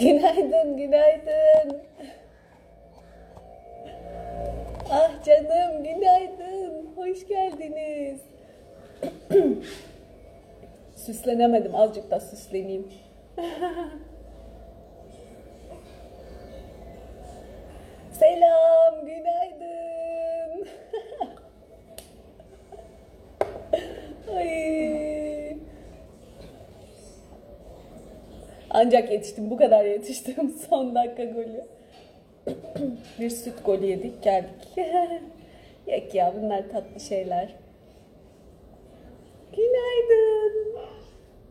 Günaydın, günaydın. Ah canım, günaydın. Hoş geldiniz. Süslenemedim, azıcık da süsleneyim. Ancak yetiştim, bu kadar yetiştim. Son dakika golü. Bir süt golü yedik, geldik. Yok ya, bunlar tatlı şeyler. Günaydın.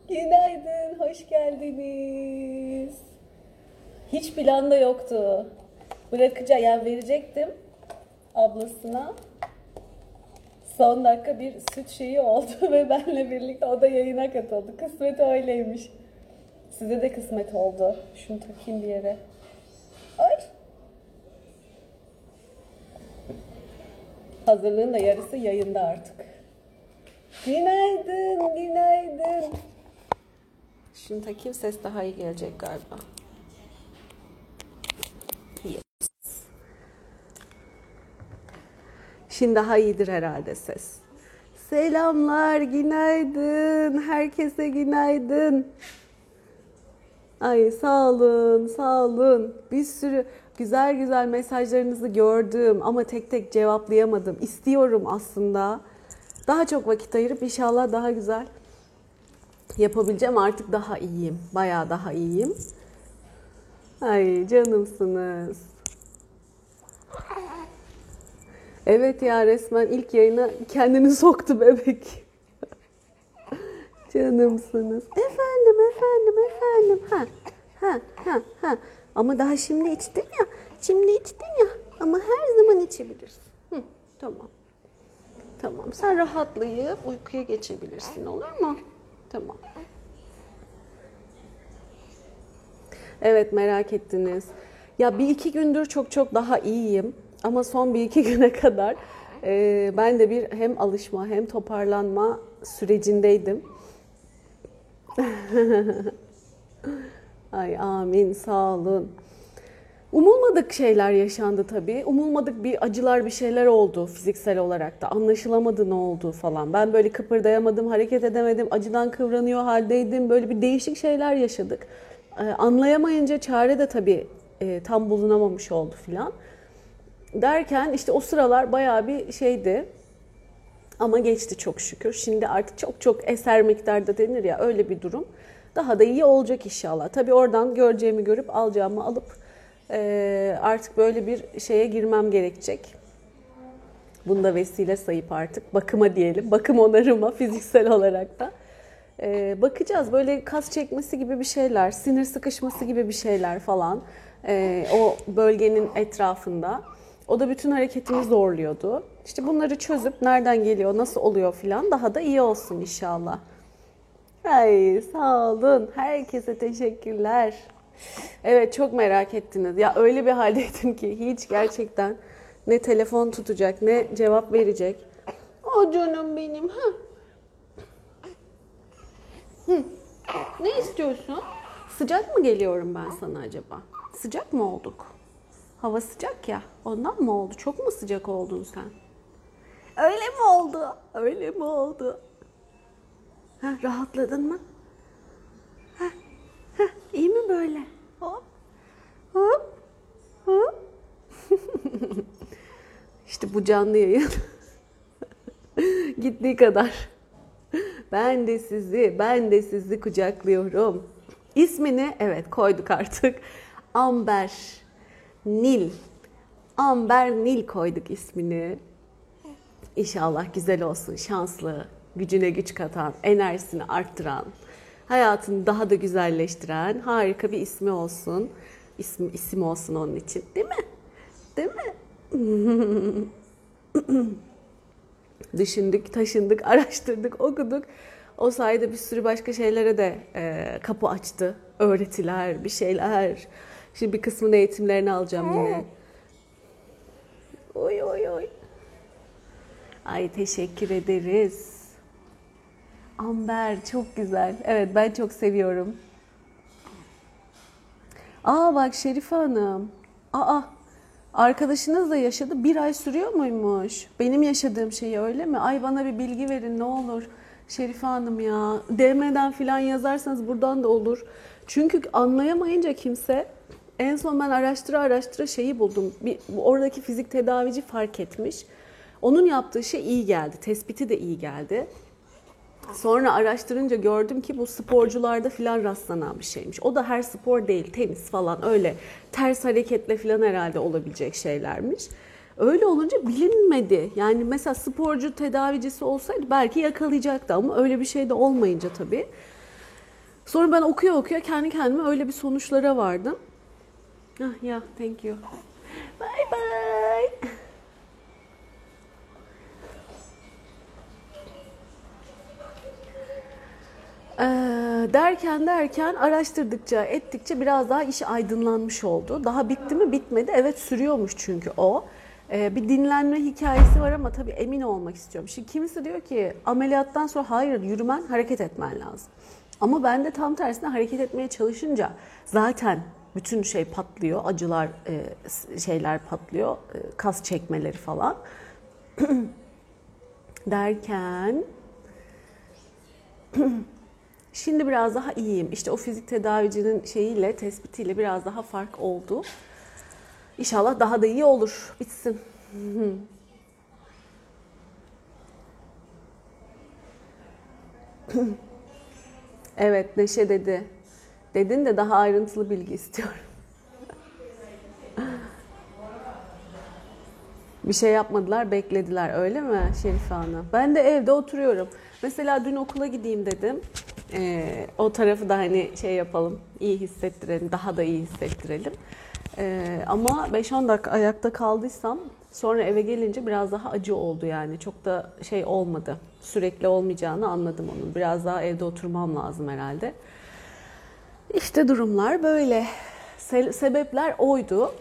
Günaydın, hoş geldiniz. Hiç planda yoktu. Bırakacağım, yani verecektim ablasına. Son dakika bir süt şeyi oldu ve benle birlikte o da yayına katıldı. Kısmet öyleymiş. Size de kısmet oldu. Şunu takayım bir yere. Ay. Hazırlığın da yarısı yayında artık. Günaydın, günaydın. Şunu takayım ses daha iyi gelecek galiba. Yes. Şimdi daha iyidir herhalde ses. Selamlar, günaydın. Herkese günaydın. Ay sağ olun, sağ olun. Bir sürü güzel güzel mesajlarınızı gördüm ama tek tek cevaplayamadım. İstiyorum aslında. Daha çok vakit ayırıp inşallah daha güzel yapabileceğim. Artık daha iyiyim. Bayağı daha iyiyim. Ay canımsınız. Evet ya resmen ilk yayına kendini soktu bebek. Canımsınız. Efendim, efendim, efendim. Ha, ha, ha, ha. Ama daha şimdi içtin ya. Şimdi içtin ya. Ama her zaman içebilirsin. Hı, tamam. Tamam. Sen rahatlayıp uykuya geçebilirsin. Olur mu? Tamam. Evet merak ettiniz. Ya bir iki gündür çok çok daha iyiyim. Ama son bir iki güne kadar e, ben de bir hem alışma hem toparlanma sürecindeydim. Ay amin sağ olun. Umulmadık şeyler yaşandı tabii. Umulmadık bir acılar bir şeyler oldu fiziksel olarak da. Anlaşılamadı ne oldu falan. Ben böyle kıpırdayamadım, hareket edemedim, acıdan kıvranıyor haldeydim. Böyle bir değişik şeyler yaşadık. Ee, anlayamayınca çare de tabii e, tam bulunamamış oldu filan. Derken işte o sıralar bayağı bir şeydi. Ama geçti çok şükür. Şimdi artık çok çok eser miktarda denir ya öyle bir durum. Daha da iyi olacak inşallah. Tabii oradan göreceğimi görüp alacağımı alıp e, artık böyle bir şeye girmem gerekecek. Bunu da vesile sayıp artık bakıma diyelim. Bakım onarıma fiziksel olarak da. E, bakacağız böyle kas çekmesi gibi bir şeyler, sinir sıkışması gibi bir şeyler falan. E, o bölgenin etrafında. O da bütün hareketimi zorluyordu. İşte bunları çözüp nereden geliyor, nasıl oluyor filan daha da iyi olsun inşallah. Ay sağ olun. Herkese teşekkürler. Evet çok merak ettiniz. Ya öyle bir haldeydim ki hiç gerçekten ne telefon tutacak ne cevap verecek. O canım benim. Ha. Hı. Ne istiyorsun? Sıcak mı geliyorum ben sana acaba? Sıcak mı olduk? Hava sıcak ya. Ondan mı oldu? Çok mu sıcak oldun sen? Öyle mi oldu? Öyle mi oldu? Ha, rahatladın mı? Ha, ha, iyi mi böyle? Hop, hop, hop. işte bu canlı yayın. Gittiği kadar. Ben de sizi, ben de sizi kucaklıyorum. İsmini evet koyduk artık. Amber Nil. Amber Nil koyduk ismini. İnşallah güzel olsun, şanslı, gücüne güç katan, enerjisini arttıran, hayatını daha da güzelleştiren harika bir ismi olsun. İsim, isim olsun onun için. Değil mi? Değil mi? Düşündük, taşındık, araştırdık, okuduk. O sayede bir sürü başka şeylere de e, kapı açtı. Öğretiler, bir şeyler. Şimdi bir kısmını eğitimlerini alacağım yine. Oy oy oy. Ay teşekkür ederiz. Amber çok güzel. Evet ben çok seviyorum. Aa bak Şerife Hanım. Aa arkadaşınız da yaşadı. Bir ay sürüyor muymuş? Benim yaşadığım şeyi öyle mi? Ay bana bir bilgi verin ne olur. Şerife Hanım ya. DM'den falan yazarsanız buradan da olur. Çünkü anlayamayınca kimse en son ben araştıra araştıra şeyi buldum. Bir, oradaki fizik tedavici fark etmiş. Onun yaptığı şey iyi geldi. Tespiti de iyi geldi. Sonra araştırınca gördüm ki bu sporcularda filan rastlanan bir şeymiş. O da her spor değil, tenis falan öyle ters hareketle filan herhalde olabilecek şeylermiş. Öyle olunca bilinmedi. Yani mesela sporcu tedavicisi olsaydı belki yakalayacaktı ama öyle bir şey de olmayınca tabii. Sonra ben okuya okuya kendi kendime öyle bir sonuçlara vardım. Ah ya, yeah, thank you. Bye bye. Ee, derken derken araştırdıkça ettikçe biraz daha iş aydınlanmış oldu. Daha bitti mi bitmedi. Evet sürüyormuş çünkü o. Ee, bir dinlenme hikayesi var ama tabii emin olmak istiyorum. Şimdi kimisi diyor ki ameliyattan sonra hayır yürümen hareket etmen lazım. Ama ben de tam tersine hareket etmeye çalışınca zaten bütün şey patlıyor, acılar e, şeyler patlıyor, e, kas çekmeleri falan. derken Şimdi biraz daha iyiyim. İşte o fizik tedavicinin şeyiyle, tespitiyle biraz daha fark oldu. İnşallah daha da iyi olur. Bitsin. evet Neşe dedi. Dedin de daha ayrıntılı bilgi istiyorum. Bir şey yapmadılar, beklediler öyle mi Şerife Hanım? Ben de evde oturuyorum. Mesela dün okula gideyim dedim. Ee, o tarafı da hani şey yapalım, iyi hissettirelim, daha da iyi hissettirelim. Ee, ama 5-10 dakika ayakta kaldıysam sonra eve gelince biraz daha acı oldu yani. Çok da şey olmadı. Sürekli olmayacağını anladım onun. Biraz daha evde oturmam lazım herhalde. İşte durumlar böyle. Se- sebepler oydu.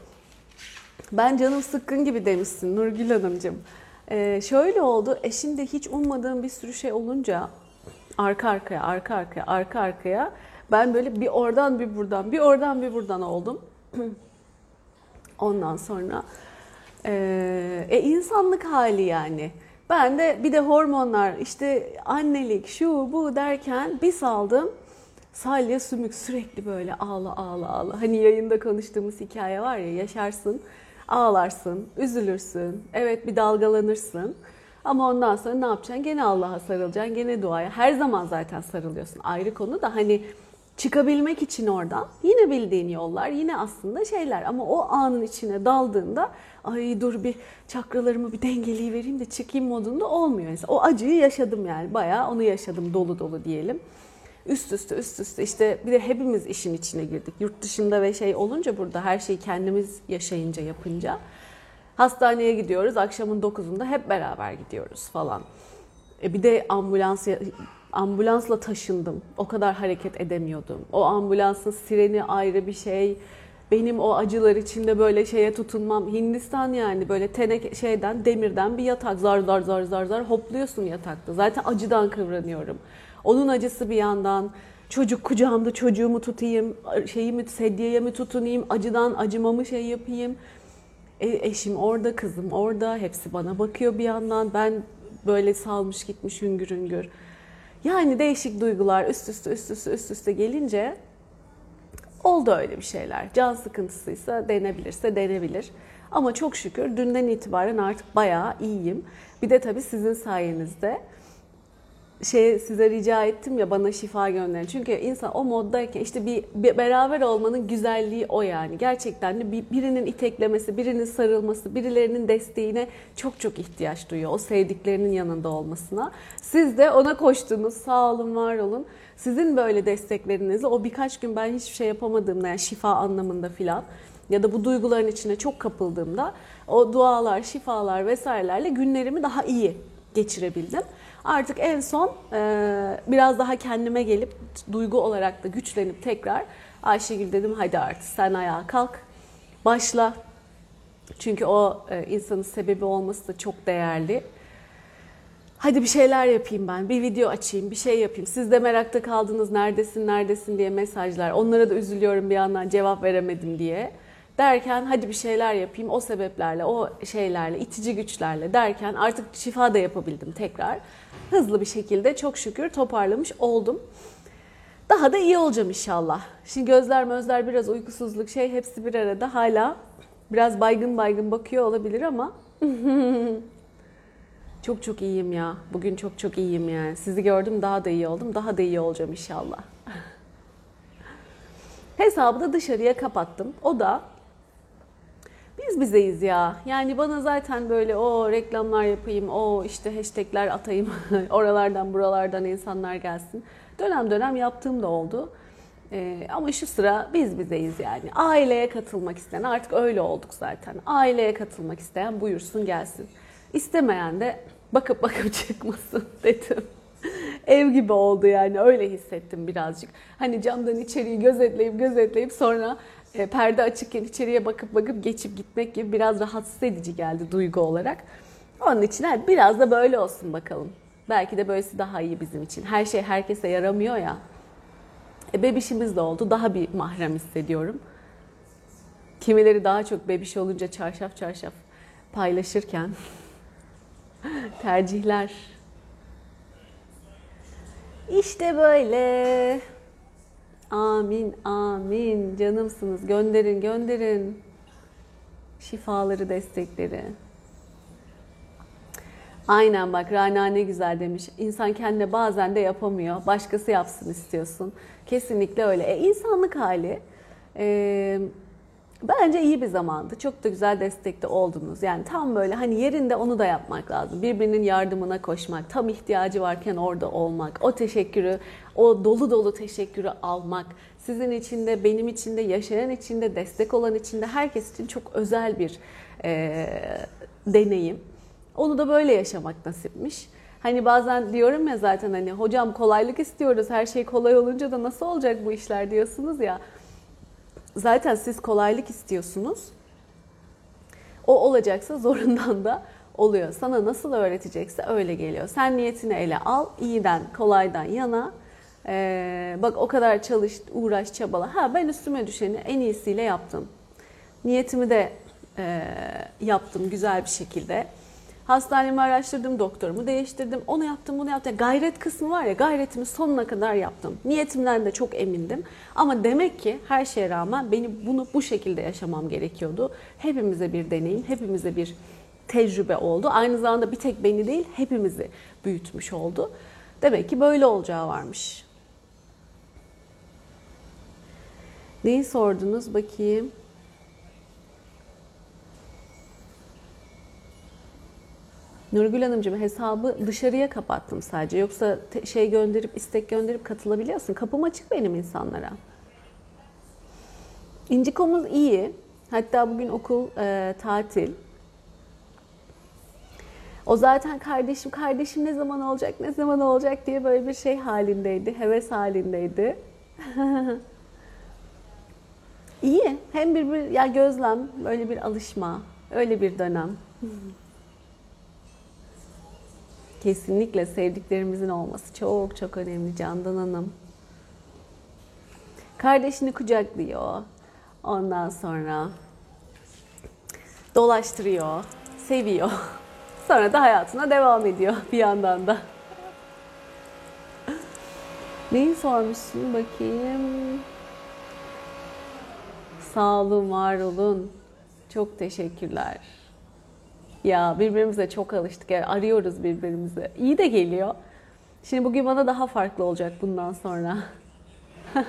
Ben canım sıkkın gibi demişsin Nurgül Hanımcığım. Ee, şöyle oldu, eşimde hiç ummadığım bir sürü şey olunca arka arkaya, arka arkaya, arka arkaya ben böyle bir oradan bir buradan, bir oradan bir buradan oldum. Ondan sonra e, e, insanlık hali yani. Ben de bir de hormonlar, işte annelik, şu bu derken bir saldım. Salya sümük sürekli böyle ağla ağla ağla. Hani yayında konuştuğumuz hikaye var ya yaşarsın Ağlarsın, üzülürsün, evet bir dalgalanırsın. Ama ondan sonra ne yapacaksın? Gene Allah'a sarılacaksın, gene duaya. Her zaman zaten sarılıyorsun. Ayrı konu da hani çıkabilmek için oradan yine bildiğin yollar, yine aslında şeyler. Ama o anın içine daldığında ay dur bir çakralarımı bir dengeliği vereyim de çıkayım modunda olmuyor. Mesela o acıyı yaşadım yani bayağı onu yaşadım dolu dolu diyelim üst üste üst üste işte bir de hepimiz işin içine girdik. Yurt dışında ve şey olunca burada her şeyi kendimiz yaşayınca yapınca hastaneye gidiyoruz akşamın 9'unda hep beraber gidiyoruz falan. E bir de ambulans ambulansla taşındım. O kadar hareket edemiyordum. O ambulansın sireni ayrı bir şey. Benim o acılar içinde böyle şeye tutunmam. Hindistan yani böyle tenek şeyden demirden bir yatak zar zar zar zar zar hopluyorsun yatakta. Zaten acıdan kıvranıyorum. Onun acısı bir yandan. Çocuk kucağımda çocuğumu tutayım, şeyimi sedyeye mi tutunayım, acıdan acımamı şey yapayım. E, eşim orada, kızım orada, hepsi bana bakıyor bir yandan. Ben böyle salmış gitmiş hüngür hüngür. Yani değişik duygular üst üste üst üste üst üste gelince oldu öyle bir şeyler. Can sıkıntısıysa denebilirse denebilir. Ama çok şükür dünden itibaren artık bayağı iyiyim. Bir de tabii sizin sayenizde şey size rica ettim ya bana şifa gönderin. Çünkü insan o moddayken işte bir, bir beraber olmanın güzelliği o yani. Gerçekten de bir, birinin iteklemesi, birinin sarılması, birilerinin desteğine çok çok ihtiyaç duyuyor. O sevdiklerinin yanında olmasına. Siz de ona koştunuz. Sağ olun, var olun. Sizin böyle desteklerinizle o birkaç gün ben hiçbir şey yapamadığımda yani şifa anlamında filan ya da bu duyguların içine çok kapıldığımda o dualar, şifalar vesairelerle günlerimi daha iyi geçirebildim. Artık en son e, biraz daha kendime gelip duygu olarak da güçlenip tekrar Ayşegül dedim hadi artık sen ayağa kalk başla. Çünkü o e, insanın sebebi olması da çok değerli. Hadi bir şeyler yapayım ben, bir video açayım, bir şey yapayım. Siz de merakta kaldınız neredesin, neredesin diye mesajlar. Onlara da üzülüyorum bir yandan cevap veremedim diye. Derken hadi bir şeyler yapayım o sebeplerle, o şeylerle, itici güçlerle derken artık şifa da yapabildim tekrar. Hızlı bir şekilde çok şükür toparlamış oldum. Daha da iyi olacağım inşallah. Şimdi gözler mözler biraz uykusuzluk şey hepsi bir arada hala biraz baygın baygın bakıyor olabilir ama çok çok iyiyim ya. Bugün çok çok iyiyim yani. Sizi gördüm daha da iyi oldum. Daha da iyi olacağım inşallah. Hesabı da dışarıya kapattım. O da biz bizeyiz ya. Yani bana zaten böyle o reklamlar yapayım, o işte hashtagler atayım, oralardan buralardan insanlar gelsin. Dönem dönem yaptığım da oldu. Ee, ama şu sıra biz bizeyiz yani. Aileye katılmak isteyen, artık öyle olduk zaten. Aileye katılmak isteyen buyursun gelsin. İstemeyen de bakıp bakıp çıkmasın dedim. Ev gibi oldu yani öyle hissettim birazcık. Hani camdan içeriği gözetleyip gözetleyip sonra e, perde açıkken içeriye bakıp bakıp geçip gitmek gibi biraz rahatsız edici geldi duygu olarak. Onun için hadi biraz da böyle olsun bakalım. Belki de böylesi daha iyi bizim için. Her şey herkese yaramıyor ya. E, bebişimiz de oldu. Daha bir mahrem hissediyorum. Kimileri daha çok bebiş olunca çarşaf çarşaf paylaşırken tercihler. İşte böyle. Amin, amin. Canımsınız. Gönderin, gönderin. Şifaları, destekleri. Aynen bak Rana ne güzel demiş. İnsan kendine bazen de yapamıyor. Başkası yapsın istiyorsun. Kesinlikle öyle. E, insanlık hali. E, bence iyi bir zamandı. Çok da güzel destekte oldunuz. Yani tam böyle hani yerinde onu da yapmak lazım. Birbirinin yardımına koşmak. Tam ihtiyacı varken orada olmak. O teşekkürü, o dolu dolu teşekkürü almak. Sizin için de, benim için de, yaşayan için de, destek olan için de herkes için çok özel bir e, deneyim. Onu da böyle yaşamak nasipmiş. Hani bazen diyorum ya zaten hani hocam kolaylık istiyoruz. Her şey kolay olunca da nasıl olacak bu işler diyorsunuz ya. Zaten siz kolaylık istiyorsunuz. O olacaksa zorundan da oluyor. Sana nasıl öğretecekse öyle geliyor. Sen niyetini ele al. iyiden, kolaydan yana. Ee, bak o kadar çalış, uğraş, çabala. Ha ben üstüme düşeni en iyisiyle yaptım. Niyetimi de e, yaptım güzel bir şekilde. Hastanemi araştırdım, doktorumu değiştirdim. Onu yaptım, bunu yaptım. Gayret kısmı var ya, gayretimi sonuna kadar yaptım. Niyetimden de çok emindim. Ama demek ki her şeye rağmen beni bunu bu şekilde yaşamam gerekiyordu. Hepimize bir deneyim, hepimize bir tecrübe oldu. Aynı zamanda bir tek beni değil, hepimizi büyütmüş oldu. Demek ki böyle olacağı varmış. Neyi sordunuz bakayım? Nurgül Hanımcığım hesabı dışarıya kapattım sadece. Yoksa şey gönderip istek gönderip katılabiliyorsun. Kapım açık benim insanlara. İncikomuz iyi. Hatta bugün okul e, tatil. O zaten kardeşim, kardeşim ne zaman olacak, ne zaman olacak diye böyle bir şey halindeydi, heves halindeydi. İyi. Hem bir, bir ya gözlem, böyle bir alışma, öyle bir dönem. Kesinlikle sevdiklerimizin olması çok çok önemli Candan Hanım. Kardeşini kucaklıyor. Ondan sonra dolaştırıyor, seviyor. Sonra da hayatına devam ediyor bir yandan da. Neyi sormuşsun bakayım? Sağ olun, var olun. Çok teşekkürler. Ya birbirimize çok alıştık. Yani arıyoruz birbirimizi. İyi de geliyor. Şimdi bugün bana daha farklı olacak bundan sonra.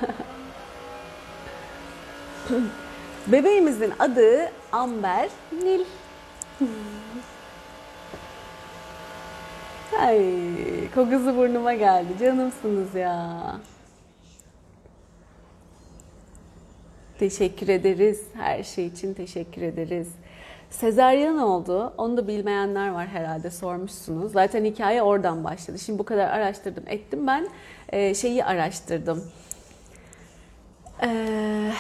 Bebeğimizin adı Amber Nil. Ay, kokusu burnuma geldi. Canımsınız ya. Teşekkür ederiz. Her şey için teşekkür ederiz. Sezeryan oldu. Onu da bilmeyenler var herhalde sormuşsunuz. Zaten hikaye oradan başladı. Şimdi bu kadar araştırdım ettim. Ben e, şeyi araştırdım. E,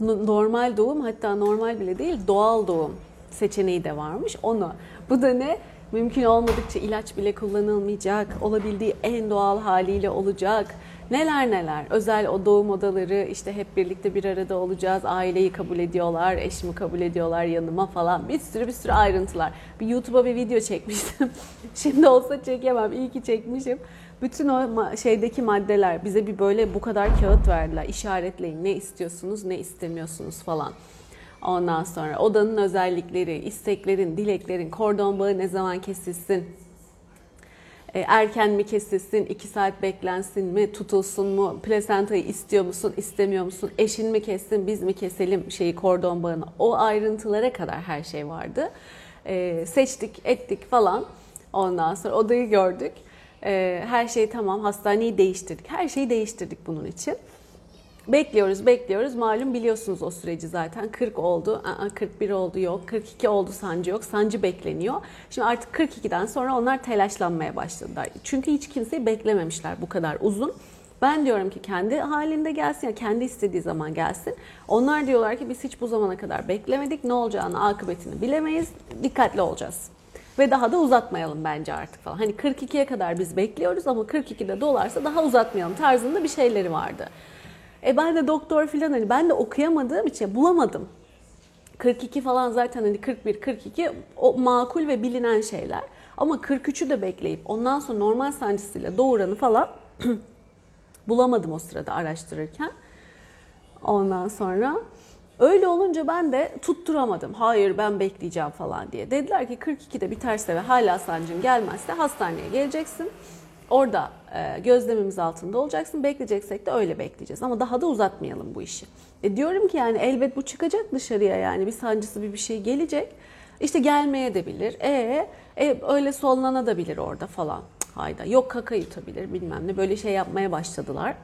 normal doğum hatta normal bile değil doğal doğum seçeneği de varmış. Onu. Bu da ne? Mümkün olmadıkça ilaç bile kullanılmayacak. Olabildiği en doğal haliyle olacak. Neler neler. Özel o doğum odaları işte hep birlikte bir arada olacağız. Aileyi kabul ediyorlar, eşimi kabul ediyorlar yanıma falan. Bir sürü bir sürü ayrıntılar. Bir YouTube'a bir video çekmiştim. Şimdi olsa çekemem. İyi ki çekmişim. Bütün o şeydeki maddeler bize bir böyle bu kadar kağıt verdiler. İşaretleyin ne istiyorsunuz, ne istemiyorsunuz falan. Ondan sonra odanın özellikleri, isteklerin, dileklerin, kordon bağı ne zaman kesilsin, erken mi kesilsin, 2 saat beklensin mi, tutulsun mu, plasentayı istiyor musun, istemiyor musun, eşin mi kessin, biz mi keselim şeyi kordon bağını. O ayrıntılara kadar her şey vardı. E, seçtik, ettik falan. Ondan sonra odayı gördük. E, her şey tamam, hastaneyi değiştirdik. Her şeyi değiştirdik bunun için. Bekliyoruz, bekliyoruz. Malum biliyorsunuz o süreci zaten. 40 oldu, 41 oldu yok, 42 oldu sancı yok, sancı bekleniyor. Şimdi artık 42'den sonra onlar telaşlanmaya başladılar. Çünkü hiç kimseyi beklememişler bu kadar uzun. Ben diyorum ki kendi halinde gelsin ya kendi istediği zaman gelsin. Onlar diyorlar ki biz hiç bu zamana kadar beklemedik. Ne olacağını, akıbetini bilemeyiz. Dikkatli olacağız. Ve daha da uzatmayalım bence artık falan. Hani 42'ye kadar biz bekliyoruz ama 42'de dolarsa daha uzatmayalım tarzında bir şeyleri vardı. E ben de doktor falan hani ben de okuyamadığım için bulamadım. 42 falan zaten hani 41, 42 o makul ve bilinen şeyler. Ama 43'ü de bekleyip ondan sonra normal sancısıyla doğuranı falan bulamadım o sırada araştırırken. Ondan sonra öyle olunca ben de tutturamadım. Hayır ben bekleyeceğim falan diye. Dediler ki 42'de biterse ve hala sancın gelmezse hastaneye geleceksin. Orada e, gözlemimiz altında olacaksın. Bekleyeceksek de öyle bekleyeceğiz. Ama daha da uzatmayalım bu işi. E diyorum ki yani elbet bu çıkacak dışarıya yani bir sancısı bir bir şey gelecek. İşte gelmeye de bilir. E, e öyle sollanabilir orada falan. Hayda yok kaka yutabilir bilmem ne böyle şey yapmaya başladılar.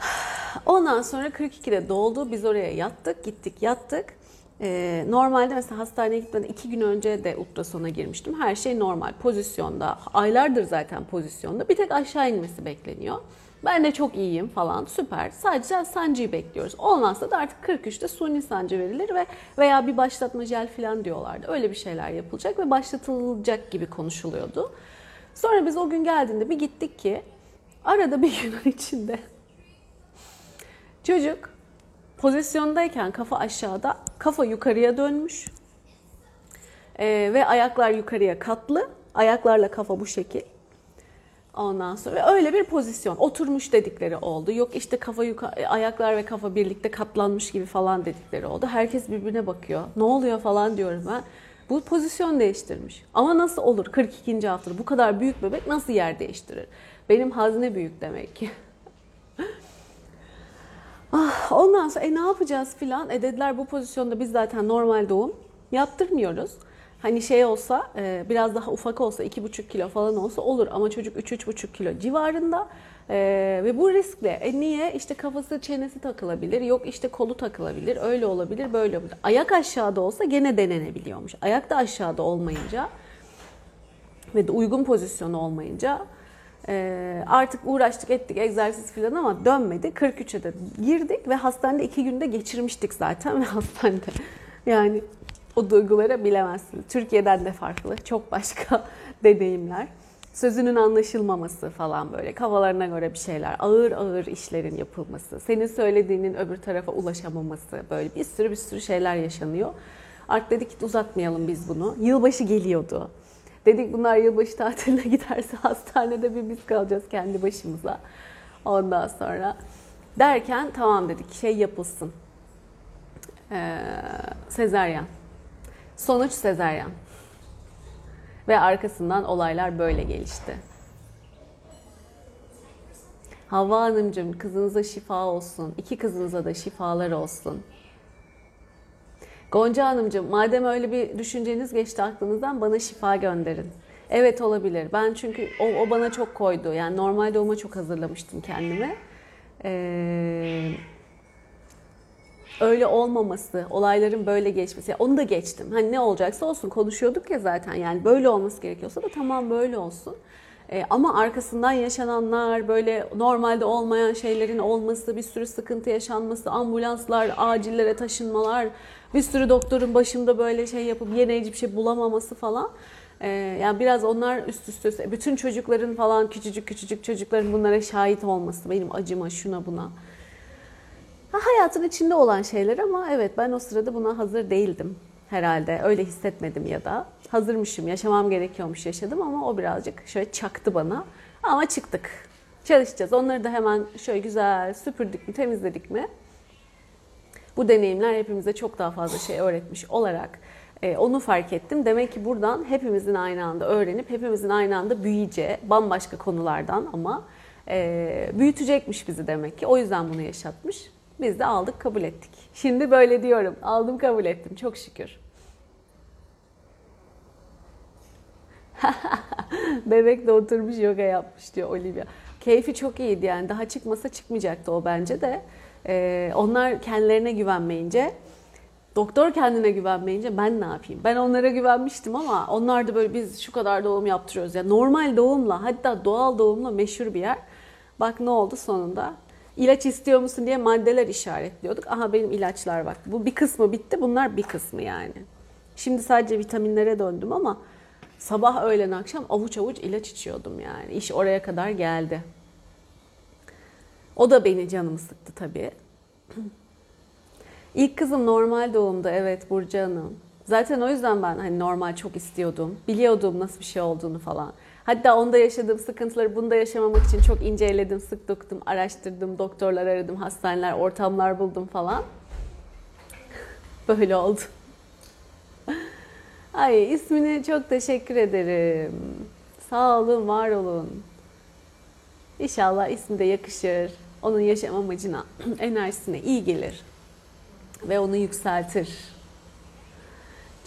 Ondan sonra 42'de doldu. Biz oraya yattık, gittik, yattık. Ee, normalde mesela hastaneye gitmeden iki gün önce de ultrasona girmiştim. Her şey normal pozisyonda. Aylardır zaten pozisyonda. Bir tek aşağı inmesi bekleniyor. Ben de çok iyiyim falan süper. Sadece sancıyı bekliyoruz. Olmazsa da artık 43'te suni sancı verilir ve veya bir başlatma jel falan diyorlardı. Öyle bir şeyler yapılacak ve başlatılacak gibi konuşuluyordu. Sonra biz o gün geldiğinde bir gittik ki arada bir gün içinde çocuk pozisyondayken kafa aşağıda, kafa yukarıya dönmüş ee, ve ayaklar yukarıya katlı. Ayaklarla kafa bu şekil. Ondan sonra öyle bir pozisyon. Oturmuş dedikleri oldu. Yok işte kafa yukarı, ayaklar ve kafa birlikte katlanmış gibi falan dedikleri oldu. Herkes birbirine bakıyor. Ne oluyor falan diyorum ben. Bu pozisyon değiştirmiş. Ama nasıl olur 42. haftada bu kadar büyük bebek nasıl yer değiştirir? Benim hazne büyük demek ki. Ah, ondan sonra e ne yapacağız filan. E dediler bu pozisyonda biz zaten normal doğum yaptırmıyoruz. Hani şey olsa e, biraz daha ufak olsa 2,5 kilo falan olsa olur ama çocuk 3-3,5 kilo civarında e, ve bu riskli. E niye? İşte kafası çenesi takılabilir, yok işte kolu takılabilir, öyle olabilir, böyle olabilir. Ayak aşağıda olsa gene denenebiliyormuş. Ayak da aşağıda olmayınca ve de uygun pozisyonu olmayınca ee, artık uğraştık ettik egzersiz falan ama dönmedi. 43'e de girdik ve hastanede iki günde geçirmiştik zaten ve hastanede. Yani o duyguları bilemezsiniz. Türkiye'den de farklı. Çok başka deneyimler. Sözünün anlaşılmaması falan böyle. Kafalarına göre bir şeyler. Ağır ağır işlerin yapılması. Senin söylediğinin öbür tarafa ulaşamaması. Böyle bir sürü bir sürü şeyler yaşanıyor. Artık dedik ki uzatmayalım biz bunu. Yılbaşı geliyordu. Dedik bunlar yılbaşı tatiline giderse hastanede bir biz kalacağız kendi başımıza. Ondan sonra derken tamam dedik şey yapılsın. Ee, sezeryan. Sonuç sezeryan. Ve arkasından olaylar böyle gelişti. Havva Hanımcığım kızınıza şifa olsun. İki kızınıza da şifalar olsun. Gonca Hanımcığım madem öyle bir düşünceniz geçti aklınızdan bana şifa gönderin. Evet olabilir. Ben çünkü o, o bana çok koydu. Yani normal doğuma çok hazırlamıştım kendimi. Ee, öyle olmaması, olayların böyle geçmesi. Onu da geçtim. Hani ne olacaksa olsun konuşuyorduk ya zaten. Yani böyle olması gerekiyorsa da tamam böyle olsun. E, ama arkasından yaşananlar, böyle normalde olmayan şeylerin olması, bir sürü sıkıntı yaşanması, ambulanslar, acillere taşınmalar, bir sürü doktorun başında böyle şey yapıp yine hiçbir şey bulamaması falan. E, yani biraz onlar üst üste, bütün çocukların falan küçücük küçücük çocukların bunlara şahit olması, benim acıma şuna buna. Ha, hayatın içinde olan şeyler ama evet ben o sırada buna hazır değildim herhalde. Öyle hissetmedim ya da. Hazırmışım, yaşamam gerekiyormuş yaşadım ama o birazcık şöyle çaktı bana. Ama çıktık. Çalışacağız. Onları da hemen şöyle güzel süpürdük mü, temizledik mi? Bu deneyimler hepimize çok daha fazla şey öğretmiş olarak e, onu fark ettim. Demek ki buradan hepimizin aynı anda öğrenip hepimizin aynı anda büyüyeceği bambaşka konulardan ama e, büyütecekmiş bizi demek ki. O yüzden bunu yaşatmış. Biz de aldık kabul ettik. Şimdi böyle diyorum. Aldım kabul ettim. Çok şükür. Bebek de oturmuş yoga yapmış diyor Olivia. Keyfi çok iyiydi yani. Daha çıkmasa çıkmayacaktı o bence de. Ee, onlar kendilerine güvenmeyince, doktor kendine güvenmeyince ben ne yapayım? Ben onlara güvenmiştim ama onlar da böyle biz şu kadar doğum yaptırıyoruz. Yani normal doğumla hatta doğal doğumla meşhur bir yer. Bak ne oldu sonunda? İlaç istiyor musun diye maddeler işaretliyorduk. Aha benim ilaçlar bak. Bu bir kısmı bitti. Bunlar bir kısmı yani. Şimdi sadece vitaminlere döndüm ama sabah öğlen akşam avuç avuç ilaç içiyordum yani. İş oraya kadar geldi. O da beni canımı sıktı tabii. İlk kızım normal doğumda evet Burcu Hanım. Zaten o yüzden ben hani normal çok istiyordum. Biliyordum nasıl bir şey olduğunu falan. Hatta onda yaşadığım sıkıntıları bunda yaşamamak için çok inceledim, sık doktum, araştırdım, doktorlar aradım, hastaneler, ortamlar buldum falan. Böyle oldu. Ay ismini çok teşekkür ederim. Sağ olun, var olun. İnşallah ismi de yakışır. Onun yaşam amacına, enerjisine iyi gelir. Ve onu yükseltir.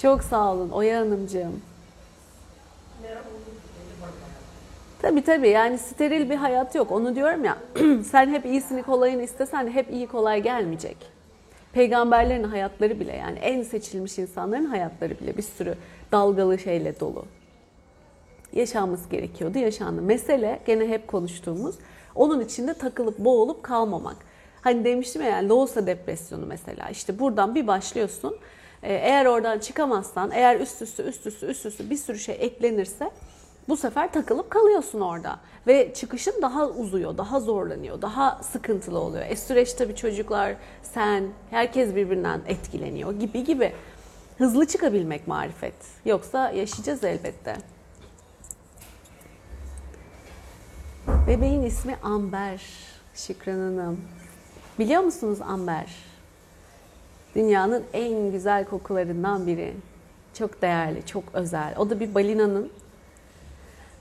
Çok sağ olun Oya Hanımcığım. Tabii tabii yani steril bir hayat yok. Onu diyorum ya sen hep iyisini kolayını istesen hep iyi kolay gelmeyecek. Peygamberlerin hayatları bile yani en seçilmiş insanların hayatları bile bir sürü dalgalı şeyle dolu. Yaşanması gerekiyordu, yaşandı. Mesele gene hep konuştuğumuz onun içinde takılıp boğulup kalmamak. Hani demiştim ya yani Loğusa depresyonu mesela işte buradan bir başlıyorsun. Eğer oradan çıkamazsan, eğer üst üste üst üste üst üste bir sürü şey eklenirse bu sefer takılıp kalıyorsun orada. Ve çıkışın daha uzuyor, daha zorlanıyor, daha sıkıntılı oluyor. E süreç tabii çocuklar, sen, herkes birbirinden etkileniyor gibi gibi. Hızlı çıkabilmek marifet. Yoksa yaşayacağız elbette. Bebeğin ismi Amber. Şükran Hanım. Biliyor musunuz Amber? Dünyanın en güzel kokularından biri. Çok değerli, çok özel. O da bir balinanın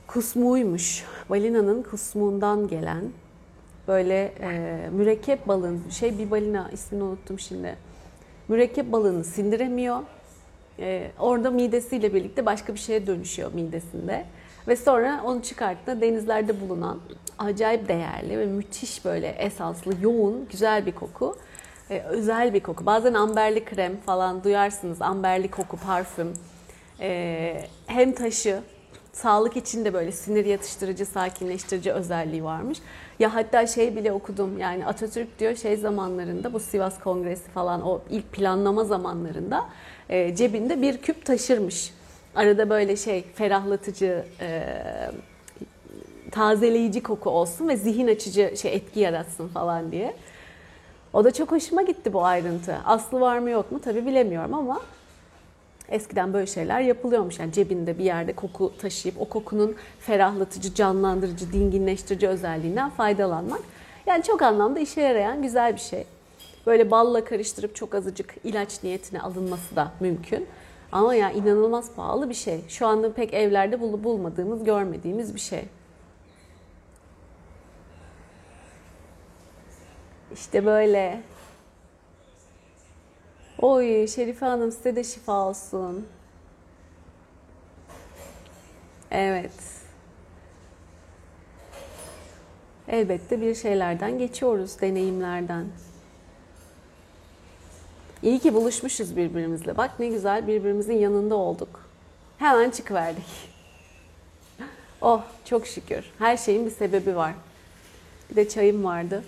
kusmuğuymuş. Balinanın kusmuğundan gelen böyle e, mürekkep balığın şey bir balina ismini unuttum şimdi. Mürekkep balığını sindiremiyor. E, orada midesiyle birlikte başka bir şeye dönüşüyor midesinde. Ve sonra onu çıkarttığında denizlerde bulunan acayip değerli ve müthiş böyle esanslı, yoğun, güzel bir koku. Ee, özel bir koku. Bazen amberli krem falan duyarsınız. Amberli koku, parfüm. Ee, hem taşı Sağlık için de böyle sinir yatıştırıcı, sakinleştirici özelliği varmış. Ya hatta şey bile okudum yani Atatürk diyor şey zamanlarında bu Sivas Kongresi falan o ilk planlama zamanlarında e, cebinde bir küp taşırmış. Arada böyle şey ferahlatıcı, e, tazeleyici koku olsun ve zihin açıcı şey etki yaratsın falan diye. O da çok hoşuma gitti bu ayrıntı. Aslı var mı yok mu tabi bilemiyorum ama Eskiden böyle şeyler yapılıyormuş. Yani cebinde bir yerde koku taşıyıp o kokunun ferahlatıcı, canlandırıcı, dinginleştirici özelliğinden faydalanmak. Yani çok anlamda işe yarayan güzel bir şey. Böyle balla karıştırıp çok azıcık ilaç niyetine alınması da mümkün. Ama ya inanılmaz pahalı bir şey. Şu anda pek evlerde bulup bulmadığımız, görmediğimiz bir şey. İşte böyle. Oy Şerife Hanım size de şifa olsun. Evet. Elbette bir şeylerden geçiyoruz, deneyimlerden. İyi ki buluşmuşuz birbirimizle. Bak ne güzel birbirimizin yanında olduk. Hemen çıkıverdik. Oh çok şükür. Her şeyin bir sebebi var. Bir de çayım vardı.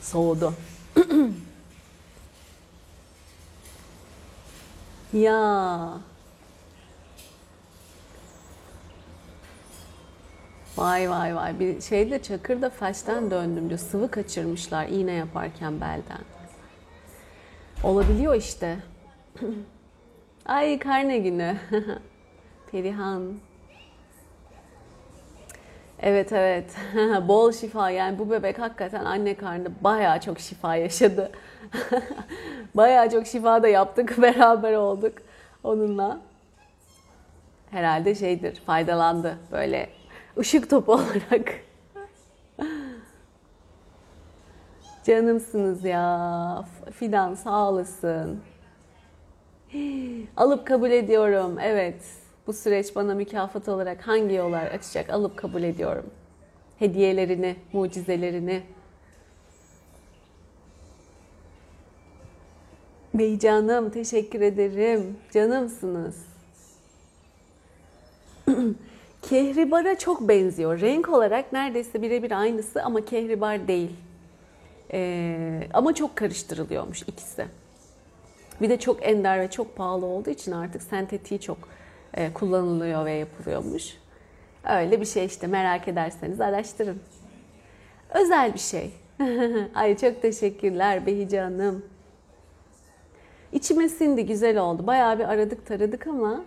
Soğudu. ya. Vay vay vay. Bir şeyde Çakır'da felçten döndüm diyor. Sıvı kaçırmışlar iğne yaparken belden. Olabiliyor işte. Ay karne günü. Perihan. Evet evet. Bol şifa yani bu bebek hakikaten anne karnında bayağı çok şifa yaşadı. bayağı çok şifa da yaptık. Beraber olduk onunla. Herhalde şeydir faydalandı böyle ışık topu olarak. Canımsınız ya. Fidan sağ olasın. Alıp kabul ediyorum. Evet. Bu süreç bana mükafat olarak hangi yollar açacak alıp kabul ediyorum. Hediyelerini, mucizelerini. Bey canım teşekkür ederim. Canımsınız. Kehribara çok benziyor. Renk olarak neredeyse birebir aynısı ama kehribar değil. Ee, ama çok karıştırılıyormuş ikisi. Bir de çok ender ve çok pahalı olduğu için artık sentetiği çok e, kullanılıyor ve yapılıyormuş. Öyle bir şey işte merak ederseniz araştırın. Özel bir şey. Ay çok teşekkürler Behice Hanım. İçime sindi güzel oldu. Bayağı bir aradık taradık ama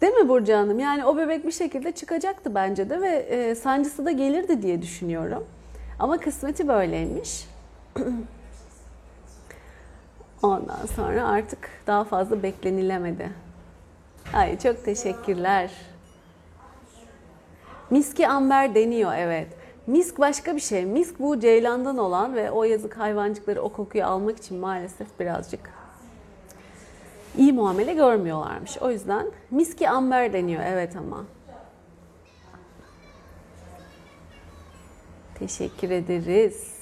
Değil mi Burcu Hanım? Yani o bebek bir şekilde çıkacaktı bence de ve e, sancısı da gelirdi diye düşünüyorum. Ama kısmeti böyleymiş. Ondan sonra artık daha fazla beklenilemedi. Ay çok teşekkürler. Miski amber deniyor evet. Misk başka bir şey. Misk bu ceylandan olan ve o yazık hayvancıkları o kokuyu almak için maalesef birazcık iyi muamele görmüyorlarmış. O yüzden miski amber deniyor evet ama. Teşekkür ederiz.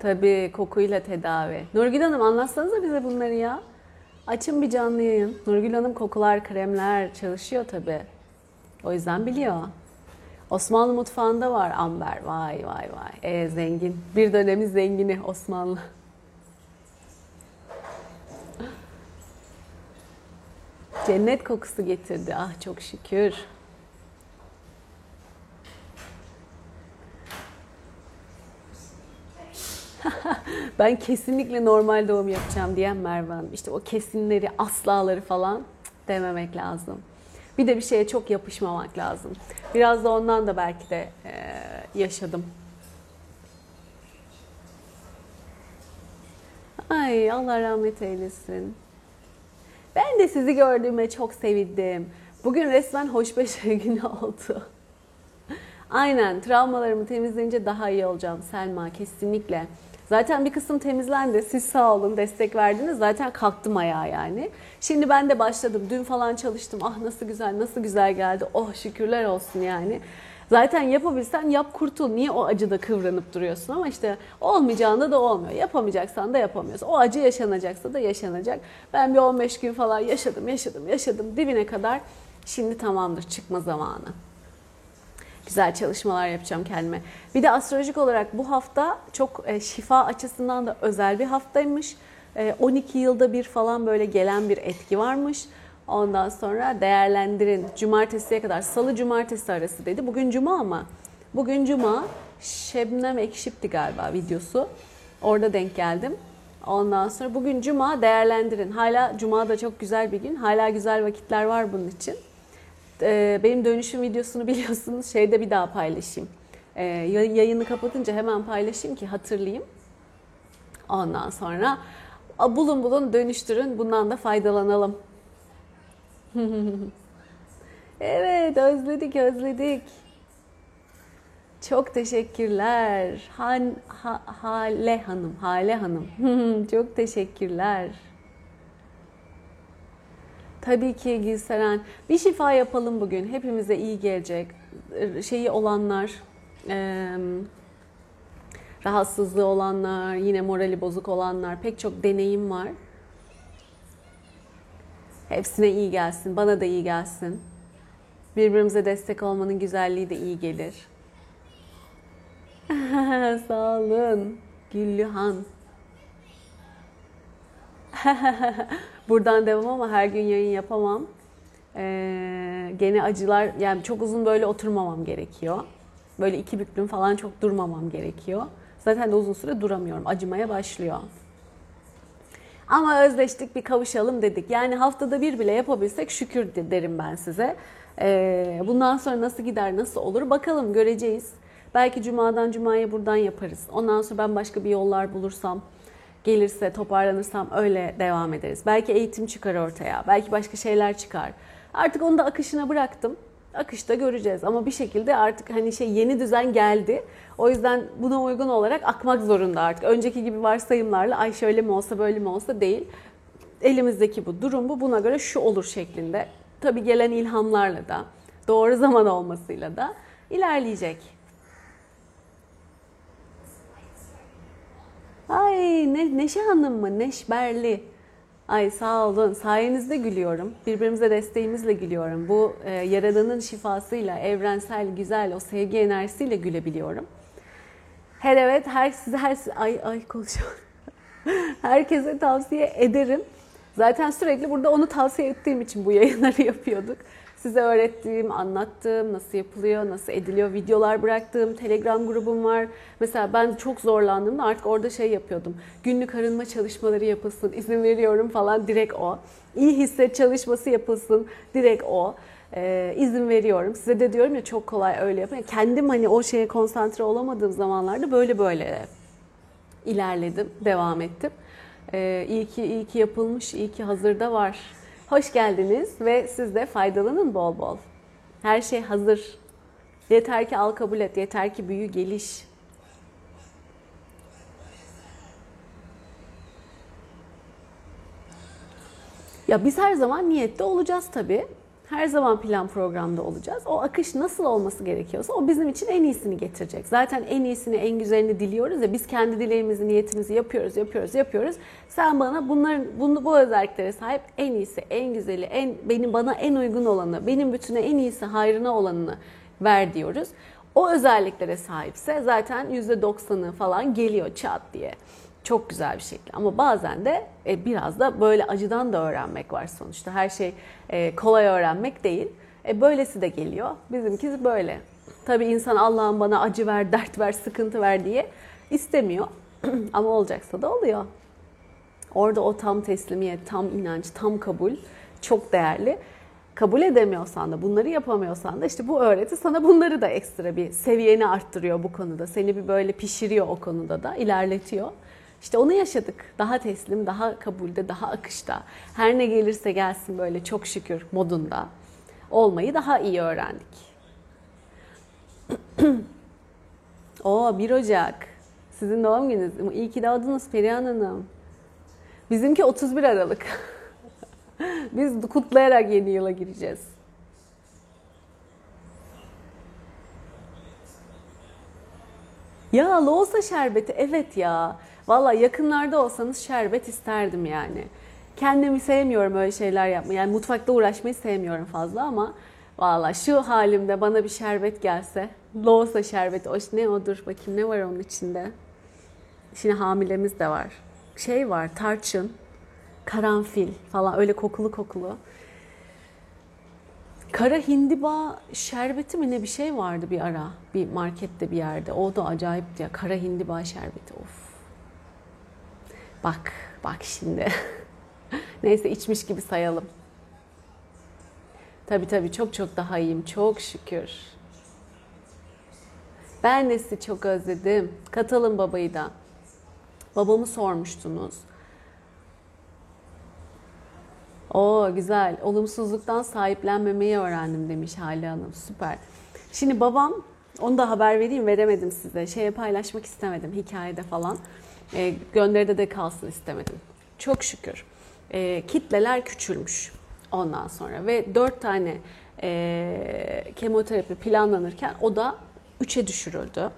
Tabii kokuyla tedavi. Nurgül Hanım anlatsanıza bize bunları ya. Açın bir canlı yayın. Nurgül Hanım kokular, kremler çalışıyor tabii. O yüzden biliyor. Osmanlı mutfağında var amber. Vay vay vay. E zengin. Bir dönemin zengini Osmanlı. Cennet kokusu getirdi. Ah çok şükür. Ben kesinlikle normal doğum yapacağım diyen Merve Hanım. İşte o kesinleri, aslaları falan dememek lazım. Bir de bir şeye çok yapışmamak lazım. Biraz da ondan da belki de e, yaşadım. Ay Allah rahmet eylesin. Ben de sizi gördüğüme çok sevindim. Bugün resmen hoşbeş günü oldu. Aynen travmalarımı temizleyince daha iyi olacağım Selma kesinlikle. Zaten bir kısım temizlendi. Siz sağ olun destek verdiniz. Zaten kalktım ayağa yani. Şimdi ben de başladım. Dün falan çalıştım. Ah nasıl güzel nasıl güzel geldi. Oh şükürler olsun yani. Zaten yapabilsen yap kurtul. Niye o acıda kıvranıp duruyorsun? Ama işte olmayacağında da olmuyor. Yapamayacaksan da yapamıyorsun. O acı yaşanacaksa da yaşanacak. Ben bir 15 gün falan yaşadım, yaşadım, yaşadım dibine kadar. Şimdi tamamdır çıkma zamanı. Güzel çalışmalar yapacağım kendime. Bir de astrolojik olarak bu hafta çok e, şifa açısından da özel bir haftaymış. 12 yılda bir falan böyle gelen bir etki varmış. Ondan sonra değerlendirin. Cumartesiye kadar, salı cumartesi arası dedi. Bugün cuma ama. Bugün cuma. Şebnem Ekşip'ti galiba videosu. Orada denk geldim. Ondan sonra bugün cuma değerlendirin. Hala cuma da çok güzel bir gün. Hala güzel vakitler var bunun için. Ee, benim dönüşüm videosunu biliyorsunuz. Şeyde bir daha paylaşayım. Ee, yayını kapatınca hemen paylaşayım ki hatırlayayım. Ondan sonra bulun bulun dönüştürün. Bundan da faydalanalım. evet özledik özledik. Çok teşekkürler. Han, ha, Hale Hanım, Hale Hanım. Çok teşekkürler. Tabii ki Gülseren. Bir şifa yapalım bugün. Hepimize iyi gelecek. Şeyi olanlar, rahatsızlığı olanlar, yine morali bozuk olanlar pek çok deneyim var. Hepsine iyi gelsin, bana da iyi gelsin. Birbirimize destek olmanın güzelliği de iyi gelir. Sağ olun. Güllühan. Buradan devam ama her gün yayın yapamam. Ee, gene acılar, yani çok uzun böyle oturmamam gerekiyor. Böyle iki büklüm falan çok durmamam gerekiyor. Zaten de uzun süre duramıyorum. Acımaya başlıyor. Ama özleştik bir kavuşalım dedik. Yani haftada bir bile yapabilsek şükür derim ben size. Ee, bundan sonra nasıl gider, nasıl olur bakalım göreceğiz. Belki cumadan cumaya buradan yaparız. Ondan sonra ben başka bir yollar bulursam, gelirse, toparlanırsam öyle devam ederiz. Belki eğitim çıkar ortaya, belki başka şeyler çıkar. Artık onu da akışına bıraktım. Akışta göreceğiz ama bir şekilde artık hani şey yeni düzen geldi. O yüzden buna uygun olarak akmak zorunda artık. Önceki gibi varsayımlarla ay şöyle mi olsa böyle mi olsa değil. Elimizdeki bu durum bu buna göre şu olur şeklinde. Tabii gelen ilhamlarla da doğru zaman olmasıyla da ilerleyecek. Ay ne, Neşe Hanım mı? Neşberli. Ay sağ olun. Sayenizde gülüyorum. Birbirimize desteğimizle gülüyorum. Bu e, yaradanın şifasıyla, evrensel, güzel, o sevgi enerjisiyle gülebiliyorum. Her evet, her size, her ay ay konuşuyorum. Herkese tavsiye ederim. Zaten sürekli burada onu tavsiye ettiğim için bu yayınları yapıyorduk. Size öğrettiğim, anlattığım, nasıl yapılıyor, nasıl ediliyor, videolar bıraktığım Telegram grubum var. Mesela ben çok zorlandığımda artık orada şey yapıyordum. Günlük arınma çalışmaları yapılsın, izin veriyorum falan direkt o. İyi hisset çalışması yapılsın, direkt o. Ee, izin veriyorum. Size de diyorum ya çok kolay öyle yapın. Kendim hani o şeye konsantre olamadığım zamanlarda böyle böyle ilerledim, devam ettim. Ee, iyi ki iyi ki yapılmış, iyi ki hazırda var. Hoş geldiniz ve siz de faydalanın bol bol. Her şey hazır. Yeter ki al kabul et, yeter ki büyü geliş. Ya biz her zaman niyette olacağız tabii. Her zaman plan programda olacağız. O akış nasıl olması gerekiyorsa o bizim için en iyisini getirecek. Zaten en iyisini, en güzelini diliyoruz ya biz kendi dileğimizi, niyetimizi yapıyoruz, yapıyoruz, yapıyoruz. Sen bana bunların bunu bu özelliklere sahip en iyisi, en güzeli, en benim bana en uygun olanı, benim bütüne en iyisi, hayrına olanını ver diyoruz. O özelliklere sahipse zaten %90'ı falan geliyor çat diye. Çok güzel bir şekilde. Ama bazen de e, biraz da böyle acıdan da öğrenmek var sonuçta. Her şey e, kolay öğrenmek değil. E, böylesi de geliyor. Bizimkisi böyle. Tabii insan Allah'ım bana acı ver, dert ver, sıkıntı ver diye istemiyor. Ama olacaksa da oluyor. Orada o tam teslimiyet, tam inanç, tam kabul çok değerli. Kabul edemiyorsan da, bunları yapamıyorsan da işte bu öğreti sana bunları da ekstra bir seviyeni arttırıyor bu konuda. Seni bir böyle pişiriyor o konuda da, ilerletiyor. İşte onu yaşadık. Daha teslim, daha kabulde, daha akışta. Her ne gelirse gelsin böyle çok şükür modunda olmayı daha iyi öğrendik. O 1 Ocak. Sizin doğum gününüz. İyi ki doğdunuz Perihan Hanım. Bizimki 31 Aralık. Biz kutlayarak yeni yıla gireceğiz. Ya loğusa şerbeti evet ya. Valla yakınlarda olsanız şerbet isterdim yani. Kendimi sevmiyorum öyle şeyler yapmayı. Yani mutfakta uğraşmayı sevmiyorum fazla ama valla şu halimde bana bir şerbet gelse. Loğusa şerbeti. O ne odur bakayım ne var onun içinde. Şimdi hamilemiz de var. Şey var tarçın, karanfil falan öyle kokulu kokulu. Kara hindiba şerbeti mi ne bir şey vardı bir ara bir markette bir yerde. O da acayipti ya. Kara hindiba şerbeti. Of. Bak, bak şimdi. Neyse içmiş gibi sayalım. Tabii tabii çok çok daha iyiyim. Çok şükür. Ben de sizi çok özledim. Katalım babayı da. Babamı sormuştunuz. Oo güzel. Olumsuzluktan sahiplenmemeyi öğrendim demiş Hale Hanım. Süper. Şimdi babam, onu da haber vereyim veremedim size. Şeye paylaşmak istemedim hikayede falan. E, gönderide de kalsın istemedim. Çok şükür. E, kitleler küçülmüş ondan sonra ve dört tane e, kemoterapi planlanırken o da üçe düşürüldü.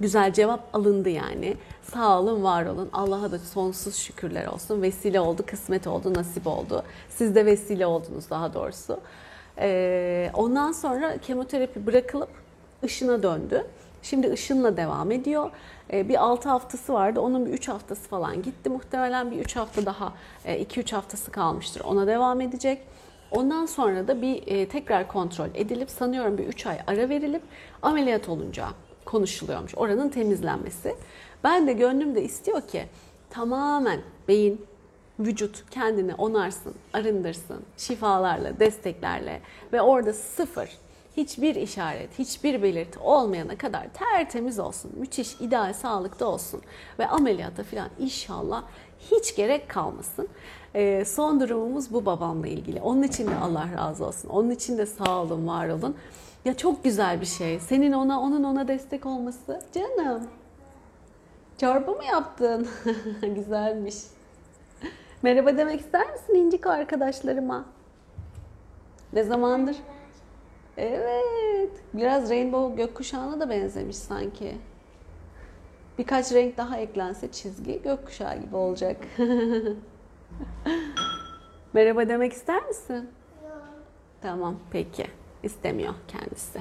Güzel cevap alındı yani. Sağ olun, var olun. Allah'a da sonsuz şükürler olsun. Vesile oldu, kısmet oldu, nasip oldu. Siz de vesile oldunuz daha doğrusu. Ee, ondan sonra kemoterapi bırakılıp ışına döndü. Şimdi ışınla devam ediyor. Ee, bir 6 haftası vardı. Onun bir 3 haftası falan gitti. Muhtemelen bir 3 hafta daha, 2-3 haftası kalmıştır. Ona devam edecek. Ondan sonra da bir e, tekrar kontrol edilip sanıyorum bir 3 ay ara verilip ameliyat olunca konuşuluyormuş. Oranın temizlenmesi. Ben de gönlümde istiyor ki tamamen beyin, vücut kendini onarsın, arındırsın, şifalarla, desteklerle ve orada sıfır hiçbir işaret, hiçbir belirti olmayana kadar tertemiz olsun. Müthiş, ideal sağlıkta olsun. Ve ameliyata falan inşallah hiç gerek kalmasın. E, son durumumuz bu babamla ilgili. Onun için de Allah razı olsun. Onun için de sağ olun, var olun. Ya çok güzel bir şey. Senin ona, onun ona destek olması. Canım. Çorba mı yaptın? Güzelmiş. Merhaba demek ister misin İnciko arkadaşlarıma? Ne zamandır? Evet. Biraz rainbow gökkuşağına da benzemiş sanki. Birkaç renk daha eklense çizgi gökkuşağı gibi olacak. Merhaba demek ister misin? Yok. Tamam peki. İstemiyor kendisi.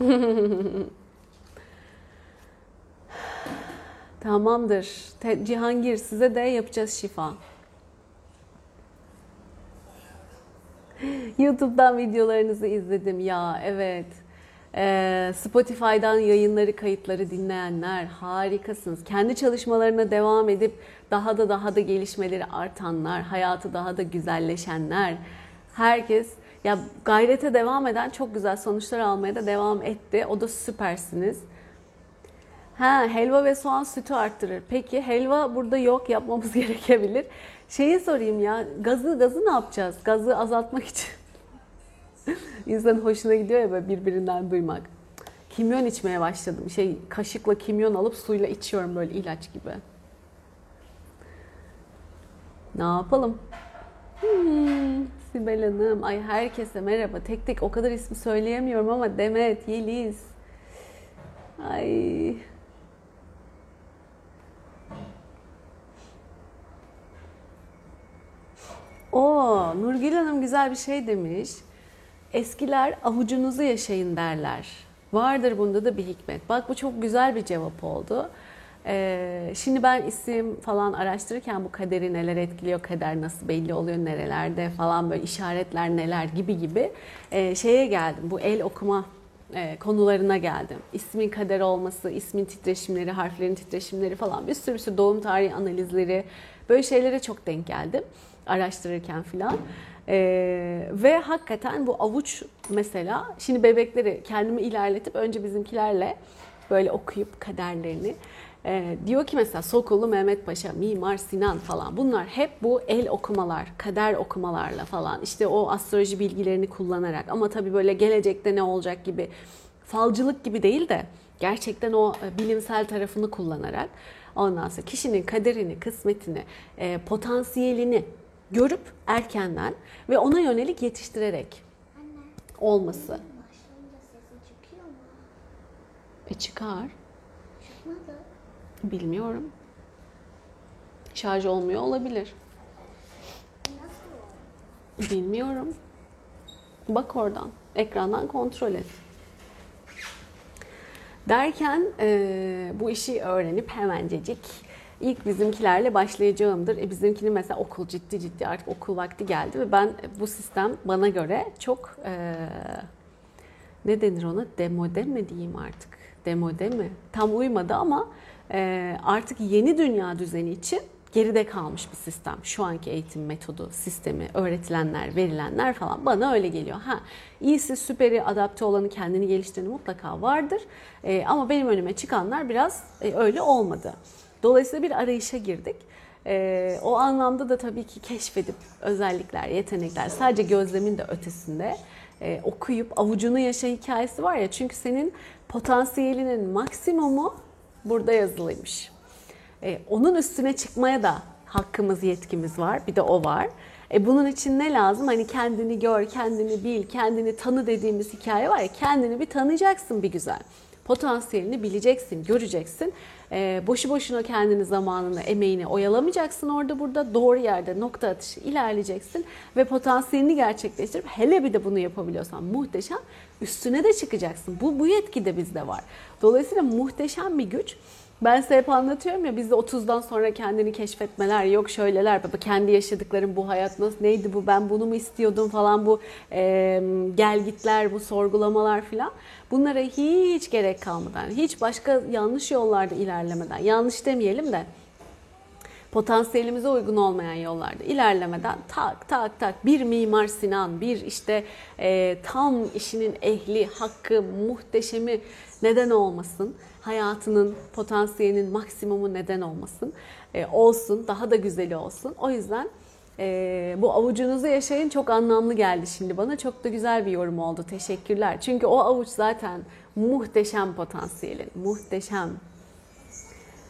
Tamamdır. Cihangir size de yapacağız şifa. YouTube'dan videolarınızı izledim ya evet. Ee, Spotify'dan yayınları, kayıtları dinleyenler harikasınız. Kendi çalışmalarına devam edip daha da daha da gelişmeleri artanlar, hayatı daha da güzelleşenler. Herkes ya gayrete devam eden çok güzel sonuçlar almaya da devam etti. O da süpersiniz. Ha, helva ve soğan sütü arttırır. Peki helva burada yok yapmamız gerekebilir. Şeyi sorayım ya gazı gazı ne yapacağız? Gazı azaltmak için. İnsanın hoşuna gidiyor ya böyle birbirinden duymak. Kimyon içmeye başladım. Şey kaşıkla kimyon alıp suyla içiyorum böyle ilaç gibi. Ne yapalım? Hmm, Sibel Hanım. Ay herkese merhaba. Tek tek o kadar ismi söyleyemiyorum ama Demet, Yeliz. Ay Nurgül Hanım güzel bir şey demiş. Eskiler avucunuzu yaşayın derler. Vardır bunda da bir hikmet. Bak bu çok güzel bir cevap oldu. Ee, şimdi ben isim falan araştırırken bu kaderi neler etkiliyor, kader nasıl belli oluyor, nerelerde falan böyle işaretler neler gibi gibi e, şeye geldim. Bu el okuma e, konularına geldim. İsmin kader olması, ismin titreşimleri, harflerin titreşimleri falan bir sürü sürü doğum tarihi analizleri böyle şeylere çok denk geldim araştırırken filan. Ee, ve hakikaten bu avuç mesela şimdi bebekleri kendimi ilerletip önce bizimkilerle böyle okuyup kaderlerini e, diyor ki mesela Sokullu Mehmet Paşa, Mimar Sinan falan bunlar hep bu el okumalar, kader okumalarla falan işte o astroloji bilgilerini kullanarak ama tabii böyle gelecekte ne olacak gibi falcılık gibi değil de gerçekten o e, bilimsel tarafını kullanarak ondan sonra kişinin kaderini, kısmetini, e, potansiyelini görüp erkenden ve ona yönelik yetiştirerek Anne, olması. E çıkar. Çıkmadı. Bilmiyorum. Şarj olmuyor olabilir. Nasıl? Bilmiyorum. Bak oradan. Ekrandan kontrol et. Derken e, bu işi öğrenip hemencecik ilk bizimkilerle başlayacağımdır. E, bizimkinin mesela okul ciddi ciddi artık okul vakti geldi ve ben bu sistem bana göre çok e, ne denir ona demode mi diyeyim artık demode mi tam uymadı ama e, artık yeni dünya düzeni için geride kalmış bir sistem. Şu anki eğitim metodu, sistemi, öğretilenler, verilenler falan bana öyle geliyor. Ha, iyisi, süperi, adapte olanı, kendini geliştireni mutlaka vardır. E, ama benim önüme çıkanlar biraz e, öyle olmadı. Dolayısıyla bir arayışa girdik. Ee, o anlamda da tabii ki keşfedip özellikler, yetenekler sadece gözlemin de ötesinde e, okuyup avucunu yaşa hikayesi var ya çünkü senin potansiyelinin maksimumu burada yazılıymış. E, onun üstüne çıkmaya da hakkımız, yetkimiz var. Bir de o var. E, bunun için ne lazım? Hani kendini gör, kendini bil, kendini tanı dediğimiz hikaye var ya kendini bir tanıyacaksın bir güzel Potansiyelini bileceksin, göreceksin. Ee, boşu boşuna kendini zamanını, emeğini oyalamayacaksın orada burada. Doğru yerde nokta atışı ilerleyeceksin ve potansiyelini gerçekleştirip hele bir de bunu yapabiliyorsan muhteşem üstüne de çıkacaksın. Bu, bu yetki de bizde var. Dolayısıyla muhteşem bir güç. Ben size hep anlatıyorum ya bizde 30'dan sonra kendini keşfetmeler yok şöyleler baba kendi yaşadıklarım bu hayat nasıl neydi bu ben bunu mu istiyordum falan bu e, gelgitler bu sorgulamalar filan bunlara hiç gerek kalmadan hiç başka yanlış yollarda ilerlemeden yanlış demeyelim de potansiyelimize uygun olmayan yollarda ilerlemeden tak tak tak bir Mimar Sinan, bir işte e, tam işinin ehli, hakkı, muhteşemi neden olmasın? Hayatının potansiyelinin maksimumu neden olmasın? E, olsun, daha da güzeli olsun. O yüzden e, bu avucunuzu yaşayın çok anlamlı geldi şimdi bana. Çok da güzel bir yorum oldu. Teşekkürler. Çünkü o avuç zaten muhteşem potansiyelin, muhteşem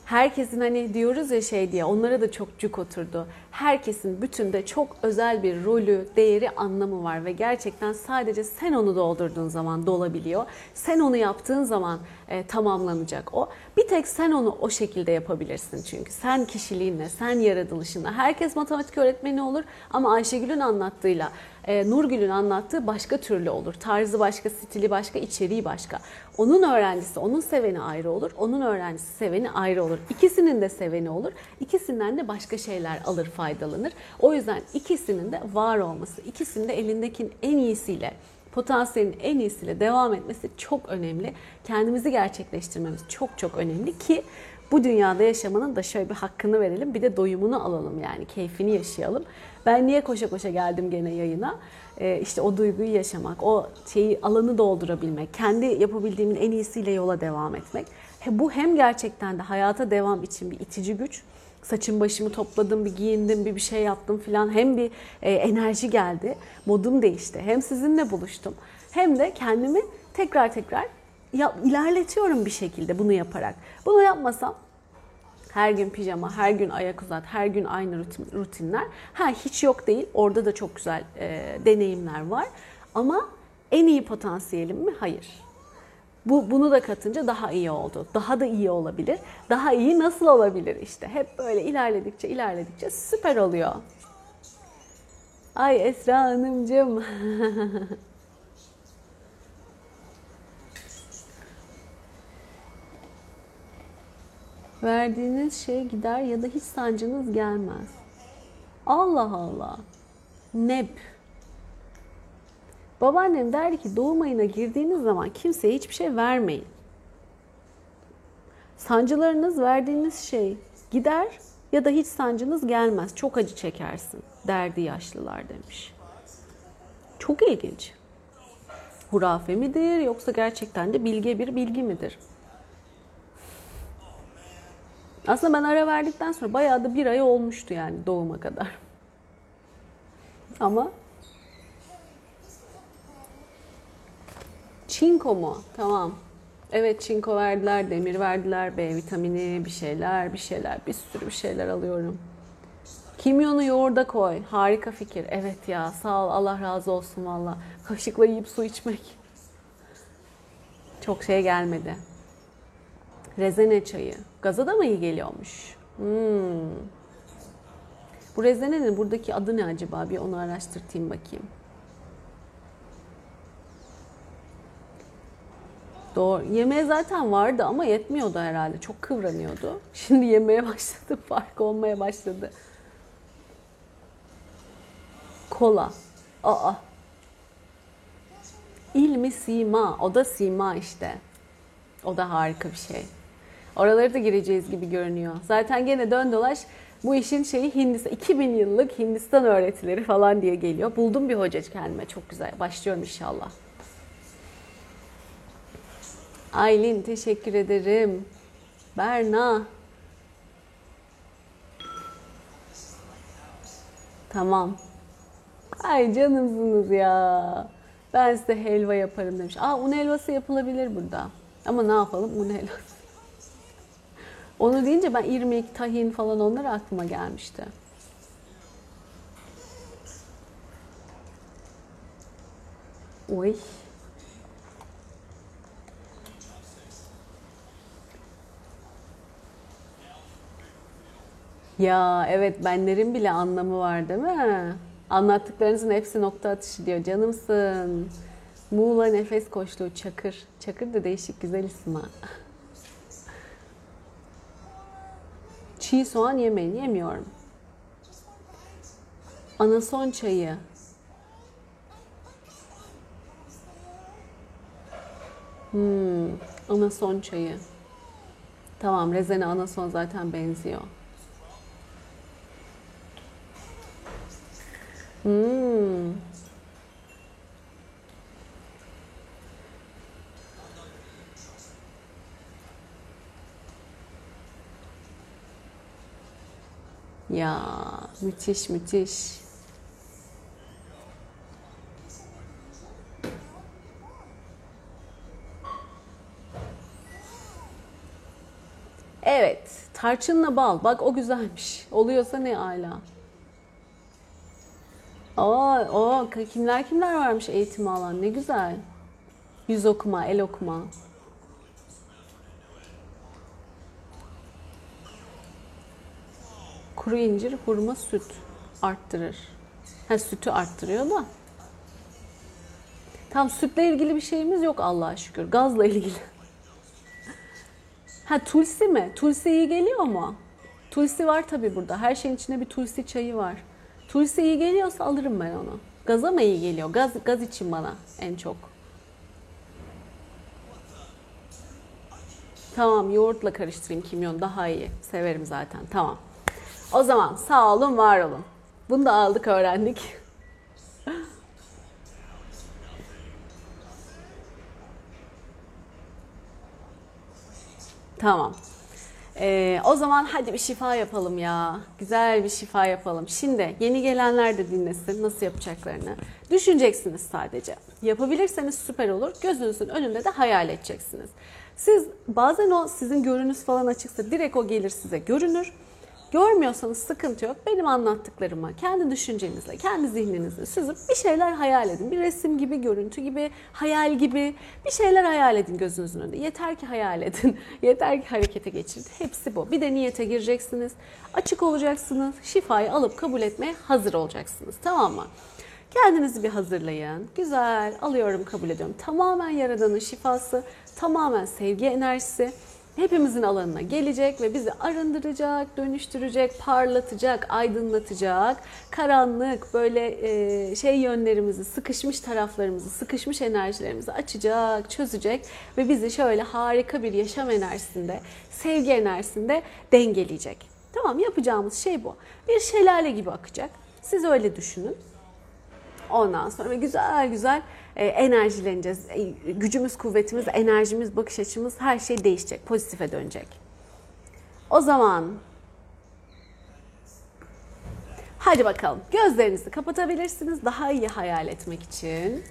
herkesin hani diyoruz ya şey diye onlara da çok cuk oturdu. Herkesin bütünde çok özel bir rolü, değeri, anlamı var ve gerçekten sadece sen onu doldurduğun zaman dolabiliyor. Sen onu yaptığın zaman e, tamamlanacak o. Bir tek sen onu o şekilde yapabilirsin çünkü. Sen kişiliğinle, sen yaratılışınla. Herkes matematik öğretmeni olur ama Ayşegül'ün anlattığıyla e, Nurgül'ün anlattığı başka türlü olur. Tarzı başka, stili başka, içeriği başka. Onun öğrencisi, onun seveni ayrı olur. Onun öğrencisi, seveni ayrı olur. İkisinin de seveni olur. İkisinden de başka şeyler alır, faydalanır. O yüzden ikisinin de var olması, ikisinin de elindekinin en iyisiyle potansiyelin en iyisiyle devam etmesi çok önemli. Kendimizi gerçekleştirmemiz çok çok önemli ki bu dünyada yaşamanın da şöyle bir hakkını verelim. Bir de doyumunu alalım yani keyfini yaşayalım. Ben niye koşa koşa geldim gene yayına? Ee, işte o duyguyu yaşamak, o şeyi alanı doldurabilmek, kendi yapabildiğimin en iyisiyle yola devam etmek. He, bu hem gerçekten de hayata devam için bir itici güç. Saçım başımı topladım, bir giyindim, bir bir şey yaptım filan. Hem bir e, enerji geldi, modum değişti. Hem sizinle buluştum. Hem de kendimi tekrar tekrar ya, ilerletiyorum bir şekilde bunu yaparak. Bunu yapmasam her gün pijama, her gün ayak uzat, her gün aynı rutin, rutinler. Ha hiç yok değil. Orada da çok güzel e, deneyimler var. Ama en iyi potansiyelim mi? Hayır. Bu bunu da katınca daha iyi oldu. Daha da iyi olabilir. Daha iyi nasıl olabilir işte. Hep böyle ilerledikçe ilerledikçe süper oluyor. Ay Esra Hanımcığım. Verdiğiniz şey gider ya da hiç sancınız gelmez. Allah Allah. Neb. Babaannem derdi ki doğum ayına girdiğiniz zaman kimseye hiçbir şey vermeyin. Sancılarınız verdiğiniz şey gider ya da hiç sancınız gelmez. Çok acı çekersin derdi yaşlılar demiş. Çok ilginç. Hurafe midir yoksa gerçekten de bilge bir bilgi midir? Aslında ben ara verdikten sonra bayağı da bir ay olmuştu yani doğuma kadar. Ama Çinko mu? Tamam. Evet çinko verdiler, demir verdiler, B vitamini, bir şeyler, bir şeyler, bir sürü bir şeyler alıyorum. Kimyonu yoğurda koy. Harika fikir. Evet ya sağ ol Allah razı olsun valla. Kaşıkla yiyip su içmek. Çok şey gelmedi. Rezene çayı. Gaza da mı iyi geliyormuş? Hmm. Bu rezenenin buradaki adı ne acaba? Bir onu araştırtayım bakayım. Doğru. Yemeğe zaten vardı ama yetmiyordu herhalde. Çok kıvranıyordu. Şimdi yemeye başladı. Fark olmaya başladı. Kola. Aa. İlmi sima. O da sima işte. O da harika bir şey. Oraları da gireceğiz gibi görünüyor. Zaten gene dön dolaş bu işin şeyi Hindistan, 2000 yıllık Hindistan öğretileri falan diye geliyor. Buldum bir hoca kendime çok güzel. Başlıyorum inşallah. Aylin teşekkür ederim. Berna. Tamam. Ay canımsınız ya. Ben size helva yaparım demiş. Aa un helvası yapılabilir burada. Ama ne yapalım un helvası. Onu deyince ben irmik, tahin falan onlar aklıma gelmişti. Oy. Ya evet benlerin bile anlamı var değil mi? Anlattıklarınızın hepsi nokta atışı diyor. Canımsın. Muğla Nefes Koçluğu Çakır. Çakır da değişik güzel isim ha. Çiğ soğan yemeyin. Yemiyorum. Anason çayı. Hmm, anason çayı. Tamam, rezene anason zaten benziyor. Hmm. Ya müthiş müthiş. Evet, tarçınla bal. Bak o güzelmiş. Oluyorsa ne ala. Aa, o kimler kimler varmış eğitim alan. Ne güzel. Yüz okuma, el okuma. Kuru incir, hurma, süt arttırır. Ha sütü arttırıyor da. Tam sütle ilgili bir şeyimiz yok Allah'a şükür. Gazla ilgili. Ha tulsi mi? Tulsi iyi geliyor mu? Tulsi var tabii burada. Her şeyin içinde bir tulsi çayı var. Tulsi iyi geliyorsa alırım ben onu. Gaza mı iyi geliyor? Gaz, gaz için bana en çok. Tamam yoğurtla karıştırayım kimyon daha iyi. Severim zaten. Tamam. O zaman sağ olun var olun. Bunu da aldık öğrendik. Tamam. Ee, o zaman hadi bir şifa yapalım ya. Güzel bir şifa yapalım. Şimdi yeni gelenler de dinlesin nasıl yapacaklarını. Düşüneceksiniz sadece. Yapabilirseniz süper olur. Gözünüzün önünde de hayal edeceksiniz. Siz bazen o sizin görünüz falan açıksa direkt o gelir size görünür. Görmüyorsanız sıkıntı yok. Benim anlattıklarımı kendi düşüncenizle, kendi zihninizle süzüp bir şeyler hayal edin. Bir resim gibi, görüntü gibi, hayal gibi bir şeyler hayal edin gözünüzün önünde. Yeter ki hayal edin. Yeter ki harekete geçirin. Hepsi bu. Bir de niyete gireceksiniz. Açık olacaksınız. Şifayı alıp kabul etmeye hazır olacaksınız. Tamam mı? Kendinizi bir hazırlayın. Güzel. Alıyorum, kabul ediyorum. Tamamen Yaradan'ın şifası, tamamen sevgi enerjisi hepimizin alanına gelecek ve bizi arındıracak, dönüştürecek, parlatacak, aydınlatacak. Karanlık böyle e, şey yönlerimizi, sıkışmış taraflarımızı, sıkışmış enerjilerimizi açacak, çözecek ve bizi şöyle harika bir yaşam enerjisinde, sevgi enerjisinde dengeleyecek. Tamam yapacağımız şey bu. Bir şelale gibi akacak. Siz öyle düşünün. Ondan sonra güzel güzel enerjileneceğiz. E, gücümüz, kuvvetimiz, enerjimiz, bakış açımız her şey değişecek. Pozitife dönecek. O zaman hadi bakalım. Gözlerinizi kapatabilirsiniz daha iyi hayal etmek için.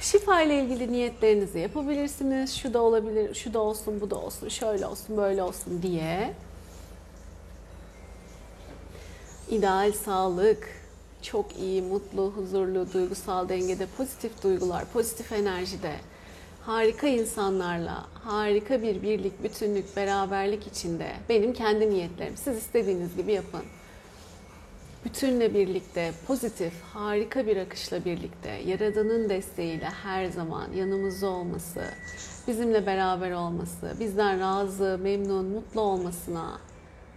Şifa ile ilgili niyetlerinizi yapabilirsiniz. Şu da olabilir, şu da olsun, bu da olsun, şöyle olsun, böyle olsun diye. İdeal sağlık, çok iyi, mutlu, huzurlu, duygusal dengede, pozitif duygular, pozitif enerjide, harika insanlarla, harika bir birlik, bütünlük, beraberlik içinde benim kendi niyetlerim. Siz istediğiniz gibi yapın. Bütünle birlikte, pozitif, harika bir akışla birlikte, Yaradan'ın desteğiyle her zaman yanımızda olması, bizimle beraber olması, bizden razı, memnun, mutlu olmasına,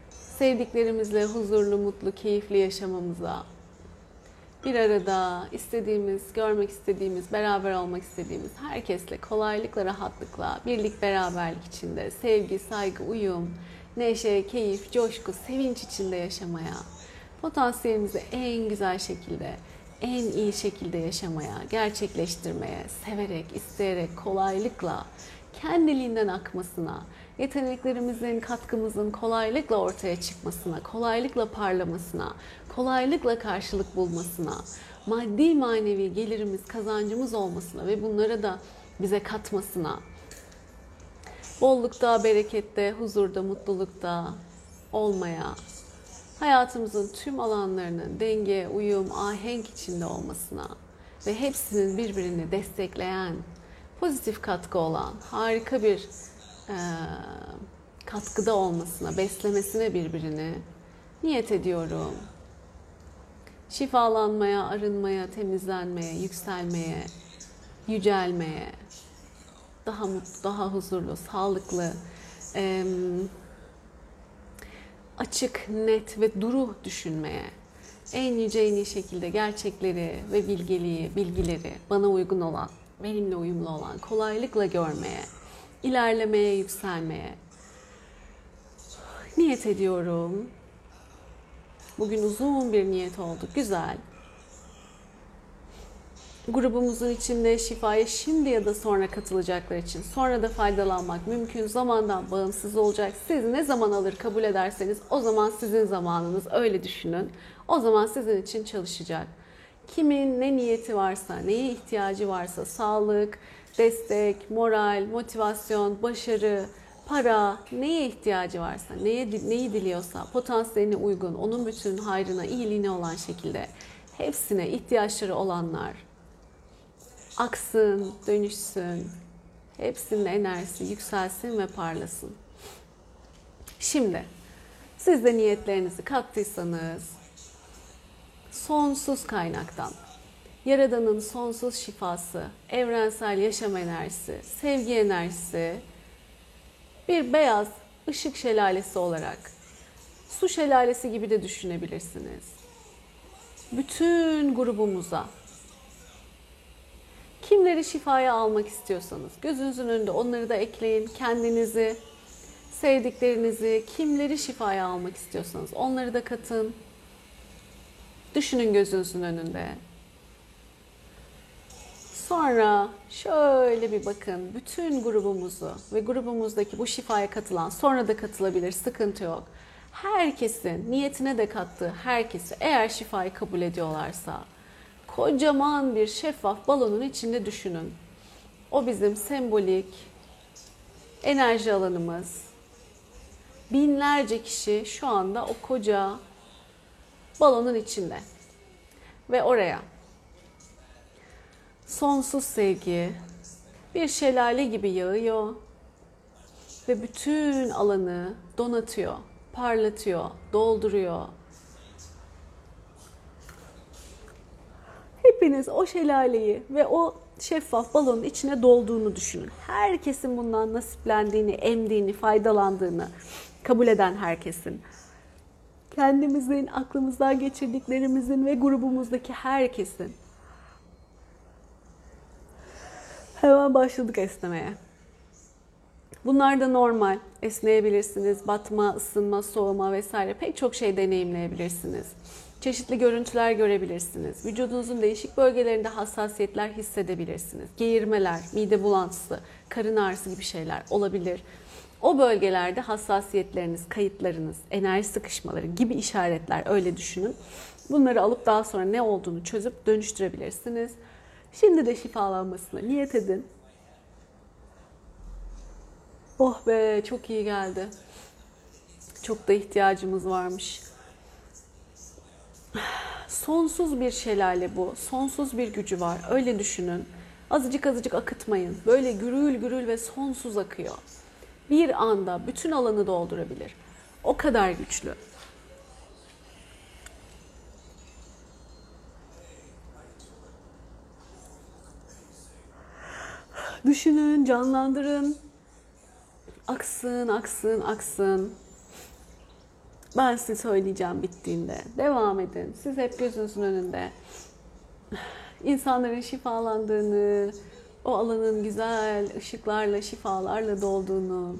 sevdiklerimizle huzurlu, mutlu, keyifli yaşamamıza, bir arada istediğimiz, görmek istediğimiz, beraber olmak istediğimiz herkesle kolaylıkla, rahatlıkla, birlik, beraberlik içinde, sevgi, saygı, uyum, neşe, keyif, coşku, sevinç içinde yaşamaya, potansiyelimizi en güzel şekilde, en iyi şekilde yaşamaya, gerçekleştirmeye, severek, isteyerek, kolaylıkla, kendiliğinden akmasına, yeteneklerimizin, katkımızın kolaylıkla ortaya çıkmasına, kolaylıkla parlamasına, kolaylıkla karşılık bulmasına, maddi manevi gelirimiz, kazancımız olmasına ve bunlara da bize katmasına, bollukta, berekette, huzurda, mutlulukta olmaya, hayatımızın tüm alanlarının denge, uyum, ahenk içinde olmasına ve hepsinin birbirini destekleyen, pozitif katkı olan harika bir e, katkıda olmasına, beslemesine birbirini niyet ediyorum. Şifalanmaya, arınmaya, temizlenmeye, yükselmeye, yücelmeye, daha mutlu, daha huzurlu, sağlıklı, em, açık, net ve duru düşünmeye, en yüce en iyi şekilde gerçekleri ve bilgeliği, bilgileri bana uygun olan, benimle uyumlu olan, kolaylıkla görmeye, ilerlemeye, yükselmeye niyet ediyorum. Bugün uzun bir niyet oldu. Güzel. Grubumuzun içinde şifaya şimdi ya da sonra katılacaklar için sonra da faydalanmak mümkün. Zamandan bağımsız olacak. Siz ne zaman alır kabul ederseniz o zaman sizin zamanınız öyle düşünün. O zaman sizin için çalışacak. Kimin ne niyeti varsa, neye ihtiyacı varsa sağlık, destek, moral, motivasyon, başarı, para, neye ihtiyacı varsa, neye neyi diliyorsa, potansiyeline uygun, onun bütün hayrına, iyiliğine olan şekilde hepsine ihtiyaçları olanlar aksın, dönüşsün. Hepsinin enerjisi yükselsin ve parlasın. Şimdi siz de niyetlerinizi kattıysanız sonsuz kaynaktan Yaradan'ın sonsuz şifası, evrensel yaşam enerjisi, sevgi enerjisi bir beyaz ışık şelalesi olarak su şelalesi gibi de düşünebilirsiniz. Bütün grubumuza kimleri şifaya almak istiyorsanız gözünüzün önünde onları da ekleyin. Kendinizi, sevdiklerinizi, kimleri şifaya almak istiyorsanız onları da katın. Düşünün gözünüzün önünde. Sonra şöyle bir bakın bütün grubumuzu ve grubumuzdaki bu şifaya katılan sonra da katılabilir sıkıntı yok. Herkesin niyetine de kattığı herkesi eğer şifayı kabul ediyorlarsa kocaman bir şeffaf balonun içinde düşünün. O bizim sembolik enerji alanımız. Binlerce kişi şu anda o koca balonun içinde. Ve oraya sonsuz sevgi bir şelale gibi yağıyor ve bütün alanı donatıyor, parlatıyor, dolduruyor. Hepiniz o şelaleyi ve o şeffaf balonun içine dolduğunu düşünün. Herkesin bundan nasiplendiğini, emdiğini, faydalandığını kabul eden herkesin. Kendimizin, aklımızdan geçirdiklerimizin ve grubumuzdaki herkesin Hemen başladık esnemeye. Bunlar da normal. Esneyebilirsiniz. Batma, ısınma, soğuma vesaire pek çok şey deneyimleyebilirsiniz. Çeşitli görüntüler görebilirsiniz. Vücudunuzun değişik bölgelerinde hassasiyetler hissedebilirsiniz. Geğirmeler, mide bulantısı, karın ağrısı gibi şeyler olabilir. O bölgelerde hassasiyetleriniz, kayıtlarınız, enerji sıkışmaları gibi işaretler öyle düşünün. Bunları alıp daha sonra ne olduğunu çözüp dönüştürebilirsiniz. Şimdi de şifalanmasına niyet edin. Oh be çok iyi geldi. Çok da ihtiyacımız varmış. Sonsuz bir şelale bu. Sonsuz bir gücü var. Öyle düşünün. Azıcık azıcık akıtmayın. Böyle gürül gürül ve sonsuz akıyor. Bir anda bütün alanı doldurabilir. O kadar güçlü. Düşünün, canlandırın. Aksın, aksın, aksın. Ben size söyleyeceğim bittiğinde. Devam edin. Siz hep gözünüzün önünde. İnsanların şifalandığını, o alanın güzel ışıklarla, şifalarla dolduğunu,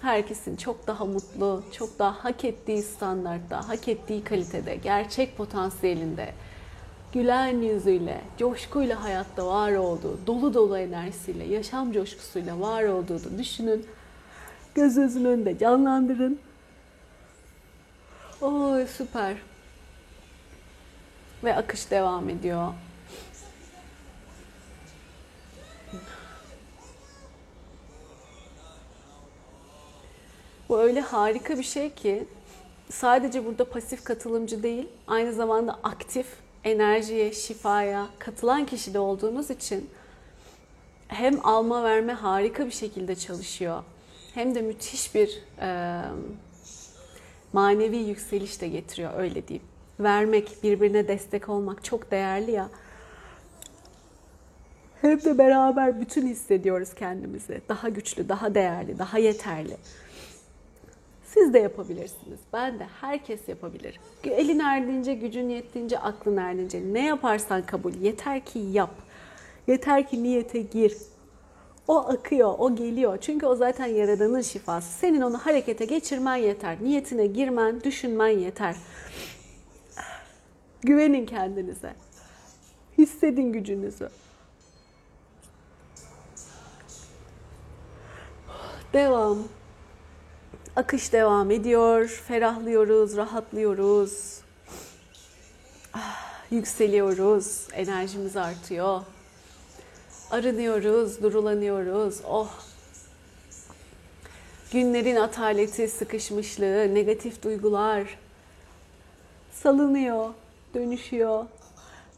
herkesin çok daha mutlu, çok daha hak ettiği standartta, hak ettiği kalitede, gerçek potansiyelinde, gülen yüzüyle, coşkuyla hayatta var olduğu, dolu dolu enerjisiyle, yaşam coşkusuyla var olduğunu düşünün. Gözünüzün önünde canlandırın. Oy süper. Ve akış devam ediyor. Bu öyle harika bir şey ki sadece burada pasif katılımcı değil, aynı zamanda aktif enerjiye, şifaya katılan kişi de olduğunuz için hem alma verme harika bir şekilde çalışıyor. hem de müthiş bir e, manevi yükseliş de getiriyor öyle diyeyim. Vermek, birbirine destek olmak çok değerli ya. Hem de beraber bütün hissediyoruz kendimizi. Daha güçlü, daha değerli, daha yeterli. Siz de yapabilirsiniz. Ben de herkes yapabilir. Elin erdiğince, gücün yettiğince, aklın erdiğince ne yaparsan kabul. Yeter ki yap. Yeter ki niyete gir. O akıyor, o geliyor. Çünkü o zaten Yaradan'ın şifası. Senin onu harekete geçirmen yeter. Niyetine girmen, düşünmen yeter. Güvenin kendinize. Hissedin gücünüzü. Devam. Akış devam ediyor. Ferahlıyoruz, rahatlıyoruz. Ah, yükseliyoruz. Enerjimiz artıyor. Arınıyoruz, durulanıyoruz. Oh. Günlerin ataleti, sıkışmışlığı, negatif duygular salınıyor, dönüşüyor.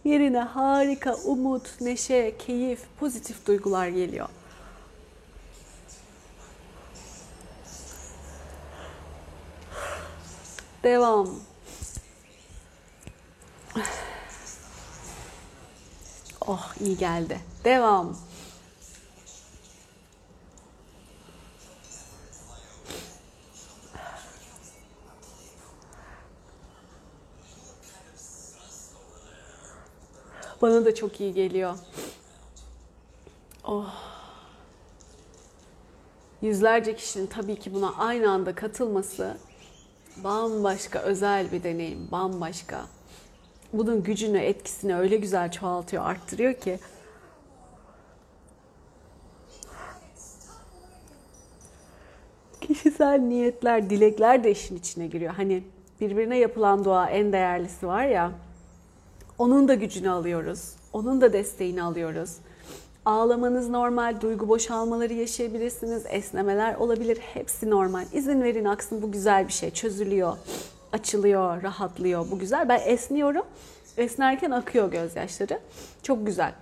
Yerine harika umut, neşe, keyif, pozitif duygular geliyor. Devam. Oh iyi geldi. Devam. Bana da çok iyi geliyor. Oh. Yüzlerce kişinin tabii ki buna aynı anda katılması bambaşka özel bir deneyim, bambaşka. Bunun gücünü, etkisini öyle güzel çoğaltıyor, arttırıyor ki. Kişisel niyetler, dilekler de işin içine giriyor. Hani birbirine yapılan dua en değerlisi var ya. Onun da gücünü alıyoruz. Onun da desteğini alıyoruz. Ağlamanız normal, duygu boşalmaları yaşayabilirsiniz, esnemeler olabilir. Hepsi normal. İzin verin aksın bu güzel bir şey. Çözülüyor, açılıyor, rahatlıyor. Bu güzel. Ben esniyorum. Esnerken akıyor gözyaşları. Çok güzel.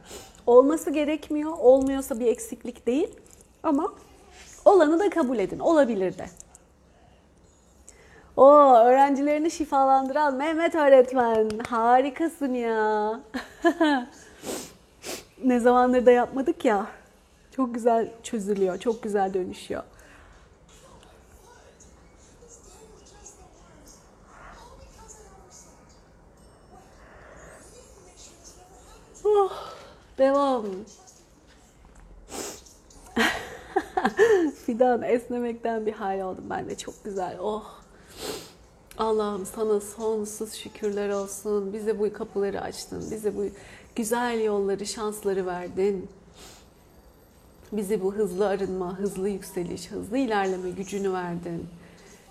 Olması gerekmiyor. Olmuyorsa bir eksiklik değil. Ama olanı da kabul edin. Olabilir de. O öğrencilerini şifalandıran Mehmet öğretmen. Harikasın ya. ne zamandır da yapmadık ya. Çok güzel çözülüyor, çok güzel dönüşüyor. Oh, devam. Fidan esnemekten bir hal oldum ben de çok güzel. Oh. Allah'ım sana sonsuz şükürler olsun. Bize bu kapıları açtın. Bize bu güzel yolları, şansları verdin. Bize bu hızlı arınma, hızlı yükseliş, hızlı ilerleme gücünü verdin.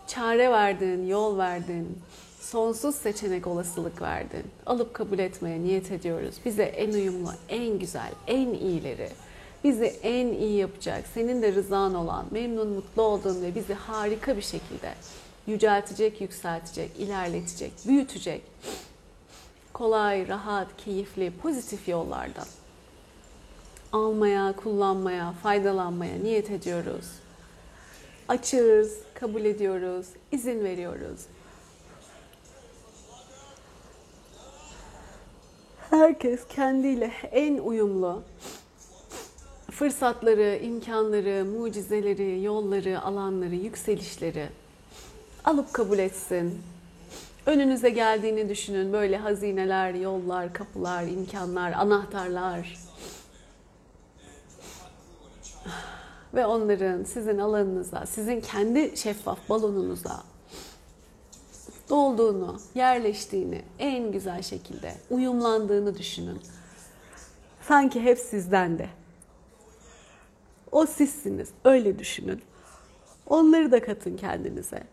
Çare verdin, yol verdin. Sonsuz seçenek olasılık verdin. Alıp kabul etmeye niyet ediyoruz. Bize en uyumlu, en güzel, en iyileri, bizi en iyi yapacak, senin de rızan olan, memnun, mutlu olduğun ve bizi harika bir şekilde yüceltecek, yükseltecek, ilerletecek, büyütecek kolay, rahat, keyifli, pozitif yollardan almaya, kullanmaya, faydalanmaya niyet ediyoruz. Açığız, kabul ediyoruz, izin veriyoruz. Herkes kendiyle en uyumlu fırsatları, imkanları, mucizeleri, yolları, alanları, yükselişleri alıp kabul etsin. Önünüze geldiğini düşünün. Böyle hazineler, yollar, kapılar, imkanlar, anahtarlar. Ve onların sizin alanınıza, sizin kendi şeffaf balonunuza dolduğunu, yerleştiğini en güzel şekilde uyumlandığını düşünün. Sanki hep sizden de. O sizsiniz. Öyle düşünün. Onları da katın kendinize.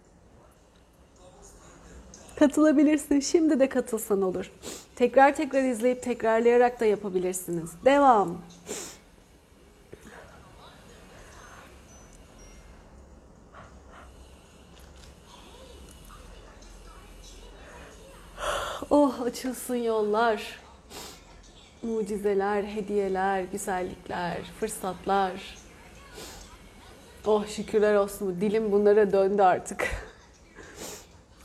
Katılabilirsin. Şimdi de katılsan olur. Tekrar tekrar izleyip tekrarlayarak da yapabilirsiniz. Devam. Oh açılsın yollar. Mucizeler, hediyeler, güzellikler, fırsatlar. Oh şükürler olsun. Dilim bunlara döndü artık.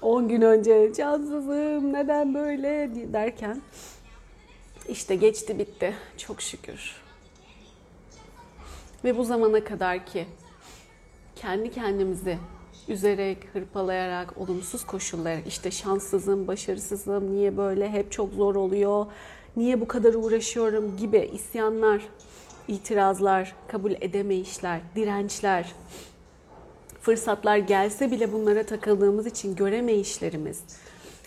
10 gün önce cansızım neden böyle derken işte geçti bitti. Çok şükür. Ve bu zamana kadar ki kendi kendimizi üzerek, hırpalayarak, olumsuz koşullar, işte şanssızım, başarısızım, niye böyle, hep çok zor oluyor, niye bu kadar uğraşıyorum gibi isyanlar, itirazlar, kabul edemeyişler, dirençler, fırsatlar gelse bile bunlara takıldığımız için göremeyişlerimiz,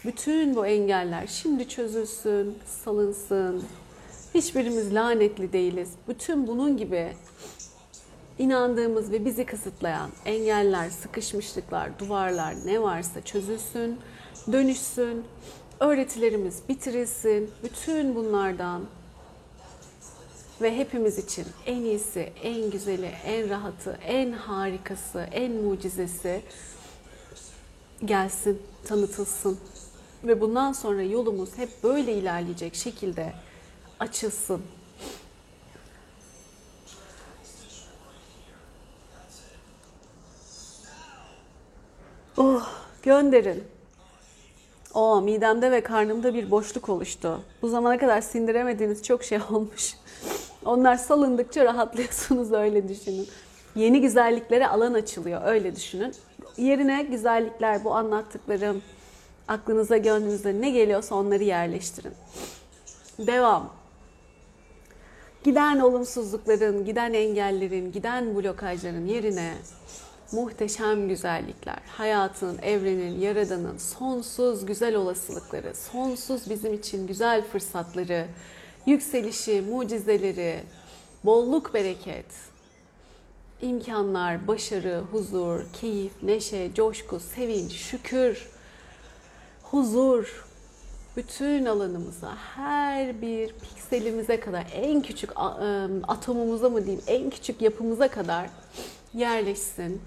bütün bu engeller şimdi çözülsün, salınsın. Hiçbirimiz lanetli değiliz. Bütün bunun gibi inandığımız ve bizi kısıtlayan engeller, sıkışmışlıklar, duvarlar ne varsa çözülsün, dönüşsün, öğretilerimiz bitirilsin. Bütün bunlardan ve hepimiz için en iyisi, en güzeli, en rahatı, en harikası, en mucizesi gelsin, tanıtılsın. Ve bundan sonra yolumuz hep böyle ilerleyecek şekilde açılsın. Oh, gönderin. O midemde ve karnımda bir boşluk oluştu. Bu zamana kadar sindiremediğiniz çok şey olmuş. Onlar salındıkça rahatlıyorsunuz öyle düşünün. Yeni güzelliklere alan açılıyor öyle düşünün. Yerine güzellikler bu anlattıklarım aklınıza gönlünüze ne geliyorsa onları yerleştirin. Devam. Giden olumsuzlukların, giden engellerin, giden blokajların yerine muhteşem güzellikler, hayatın, evrenin, yaradanın sonsuz güzel olasılıkları, sonsuz bizim için güzel fırsatları, yükselişi, mucizeleri, bolluk, bereket, imkanlar, başarı, huzur, keyif, neşe, coşku, sevinç, şükür, huzur, bütün alanımıza, her bir pikselimize kadar, en küçük atomumuza mı diyeyim, en küçük yapımıza kadar yerleşsin.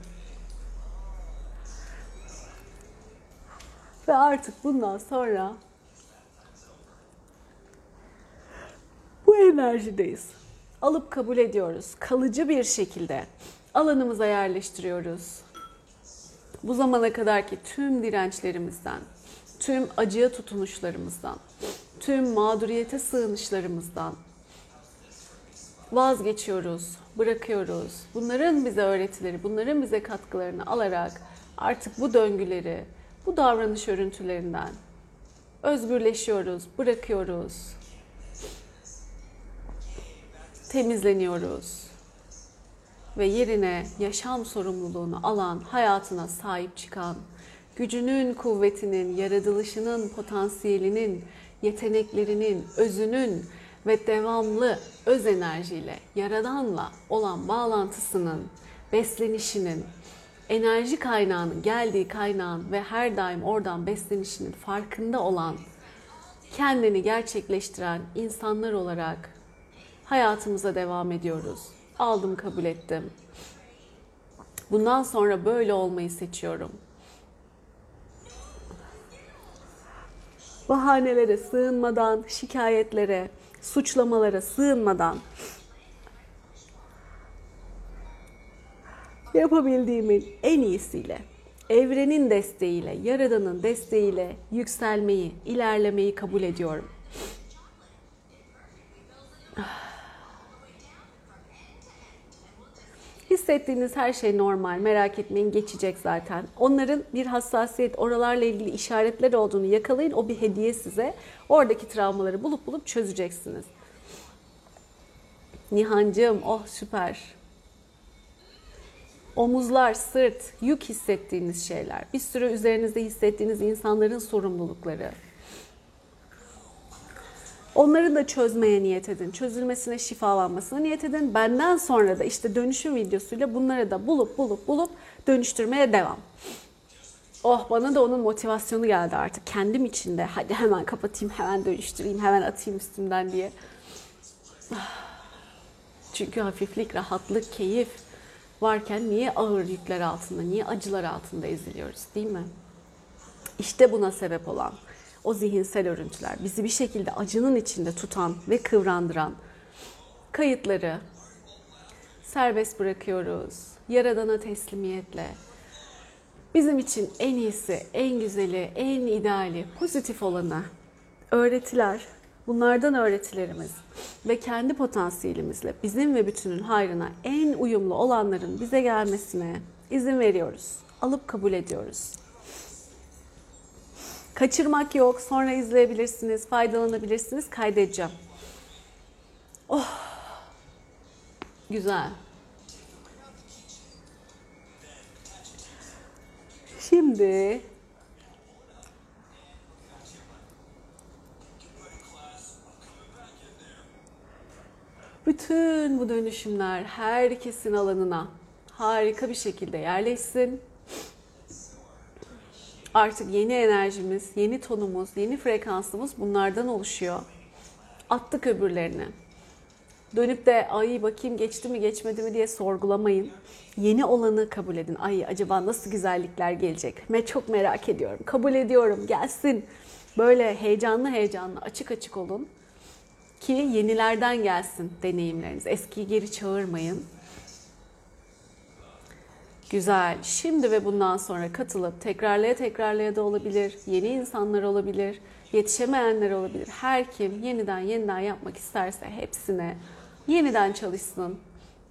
Ve artık bundan sonra bu enerjideyiz. Alıp kabul ediyoruz. Kalıcı bir şekilde alanımıza yerleştiriyoruz. Bu zamana kadarki tüm dirençlerimizden, tüm acıya tutunuşlarımızdan, tüm mağduriyete sığınışlarımızdan vazgeçiyoruz, bırakıyoruz. Bunların bize öğretileri, bunların bize katkılarını alarak artık bu döngüleri, bu davranış örüntülerinden özgürleşiyoruz, bırakıyoruz. Temizleniyoruz. Ve yerine yaşam sorumluluğunu alan, hayatına sahip çıkan, gücünün, kuvvetinin, yaratılışının, potansiyelinin, yeteneklerinin, özünün ve devamlı öz enerjiyle, yaradanla olan bağlantısının, beslenişinin, enerji kaynağının geldiği kaynağın ve her daim oradan beslenişinin farkında olan, kendini gerçekleştiren insanlar olarak hayatımıza devam ediyoruz. Aldım, kabul ettim. Bundan sonra böyle olmayı seçiyorum. Bahanelere sığınmadan, şikayetlere, suçlamalara sığınmadan yapabildiğimin en iyisiyle, evrenin desteğiyle, yaradanın desteğiyle yükselmeyi, ilerlemeyi kabul ediyorum. Hissettiğiniz her şey normal, merak etmeyin geçecek zaten. Onların bir hassasiyet, oralarla ilgili işaretler olduğunu yakalayın. O bir hediye size. Oradaki travmaları bulup bulup çözeceksiniz. Nihancığım, oh süper. Omuzlar, sırt, yük hissettiğiniz şeyler. Bir sürü üzerinizde hissettiğiniz insanların sorumlulukları. Onları da çözmeye niyet edin. Çözülmesine, şifalanmasına niyet edin. Benden sonra da işte dönüşüm videosuyla bunları da bulup bulup bulup dönüştürmeye devam. Oh bana da onun motivasyonu geldi artık kendim içinde. Hadi hemen kapatayım, hemen dönüştüreyim, hemen atayım üstümden diye. Çünkü hafiflik, rahatlık, keyif varken niye ağır yükler altında, niye acılar altında eziliyoruz değil mi? İşte buna sebep olan o zihinsel örüntüler, bizi bir şekilde acının içinde tutan ve kıvrandıran kayıtları serbest bırakıyoruz. Yaradana teslimiyetle. Bizim için en iyisi, en güzeli, en ideali, pozitif olanı öğretiler, bunlardan öğretilerimiz ve kendi potansiyelimizle bizim ve bütünün hayrına en uyumlu olanların bize gelmesine izin veriyoruz. Alıp kabul ediyoruz. Kaçırmak yok. Sonra izleyebilirsiniz, faydalanabilirsiniz. Kaydedeceğim. Oh. Güzel. Şimdi bütün bu dönüşümler herkesin alanına harika bir şekilde yerleşsin. Artık yeni enerjimiz, yeni tonumuz, yeni frekansımız bunlardan oluşuyor. Attık öbürlerini. Dönüp de ay bakayım geçti mi geçmedi mi diye sorgulamayın. Yeni olanı kabul edin. Ay acaba nasıl güzellikler gelecek? Me çok merak ediyorum. Kabul ediyorum. Gelsin. Böyle heyecanlı heyecanlı açık açık olun ki yenilerden gelsin deneyimleriniz. Eskiyi geri çağırmayın. Güzel. Şimdi ve bundan sonra katılıp tekrarlaya tekrarlaya da olabilir. Yeni insanlar olabilir. Yetişemeyenler olabilir. Her kim yeniden yeniden yapmak isterse hepsine yeniden çalışsın.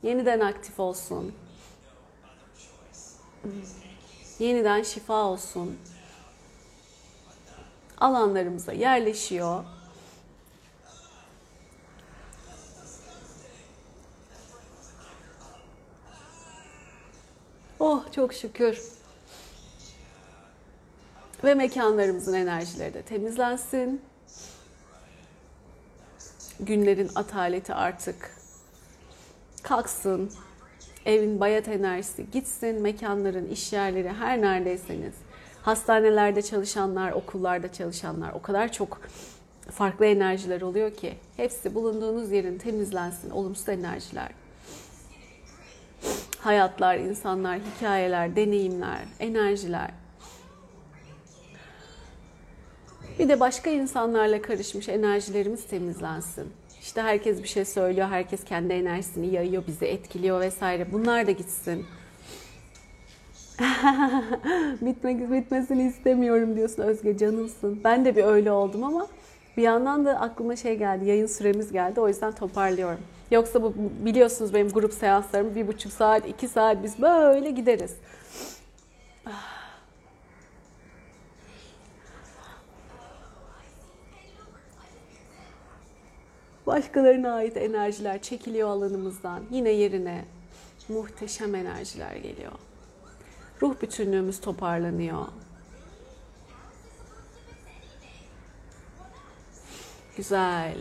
Yeniden aktif olsun. Yeniden şifa olsun. Alanlarımıza yerleşiyor. Oh çok şükür. Ve mekanlarımızın enerjileri de temizlensin. Günlerin ataleti artık kalksın. Evin bayat enerjisi gitsin. Mekanların, iş yerleri her neredeyseniz. Hastanelerde çalışanlar, okullarda çalışanlar o kadar çok farklı enerjiler oluyor ki hepsi bulunduğunuz yerin temizlensin. Olumsuz enerjiler hayatlar, insanlar, hikayeler, deneyimler, enerjiler. Bir de başka insanlarla karışmış enerjilerimiz temizlensin. İşte herkes bir şey söylüyor, herkes kendi enerjisini yayıyor, bizi etkiliyor vesaire. Bunlar da gitsin. Bitmek bitmesini istemiyorum diyorsun Özge canımsın. Ben de bir öyle oldum ama bir yandan da aklıma şey geldi, yayın süremiz geldi. O yüzden toparlıyorum. Yoksa bu biliyorsunuz benim grup seanslarım bir buçuk saat, iki saat biz böyle gideriz. Başkalarına ait enerjiler çekiliyor alanımızdan. Yine yerine muhteşem enerjiler geliyor. Ruh bütünlüğümüz toparlanıyor. Güzel.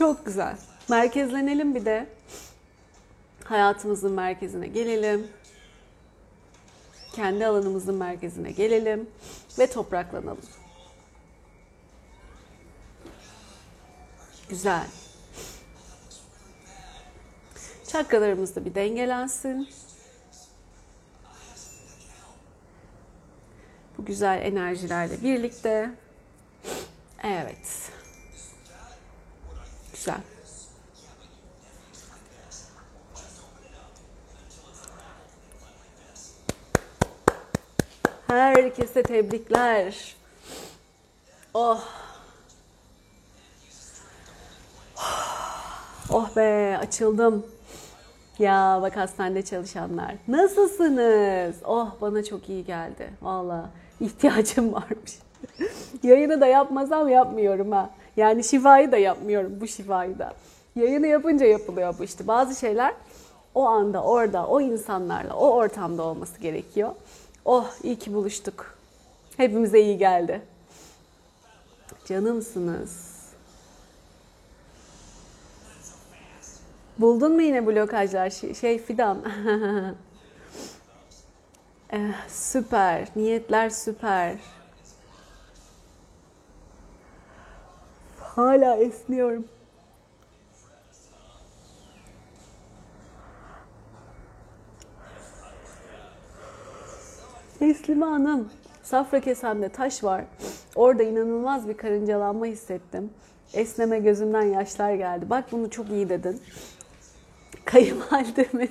Çok güzel. Merkezlenelim bir de. Hayatımızın merkezine gelelim. Kendi alanımızın merkezine gelelim ve topraklanalım. Güzel. Çakralarımız da bir dengelensin. Bu güzel enerjilerle birlikte. Evet. Güzel. Herkese tebrikler. Oh. Oh be açıldım. Ya bak hastanede çalışanlar. Nasılsınız? Oh bana çok iyi geldi. Valla ihtiyacım varmış. Yayını da yapmasam yapmıyorum ha. Yani şifayı da yapmıyorum bu şifayı da. Yayını yapınca yapılıyor bu işte. Bazı şeyler o anda orada o insanlarla o ortamda olması gerekiyor. Oh iyi ki buluştuk. Hepimize iyi geldi. Canımsınız. Buldun mu yine blokajlar? Şey, şey Fidan. eh, süper. Niyetler süper. Hala esniyorum. Teslime Hanım, safra kesemde taş var. Orada inanılmaz bir karıncalanma hissettim. Esneme gözümden yaşlar geldi. Bak bunu çok iyi dedin. Kayınvalidemin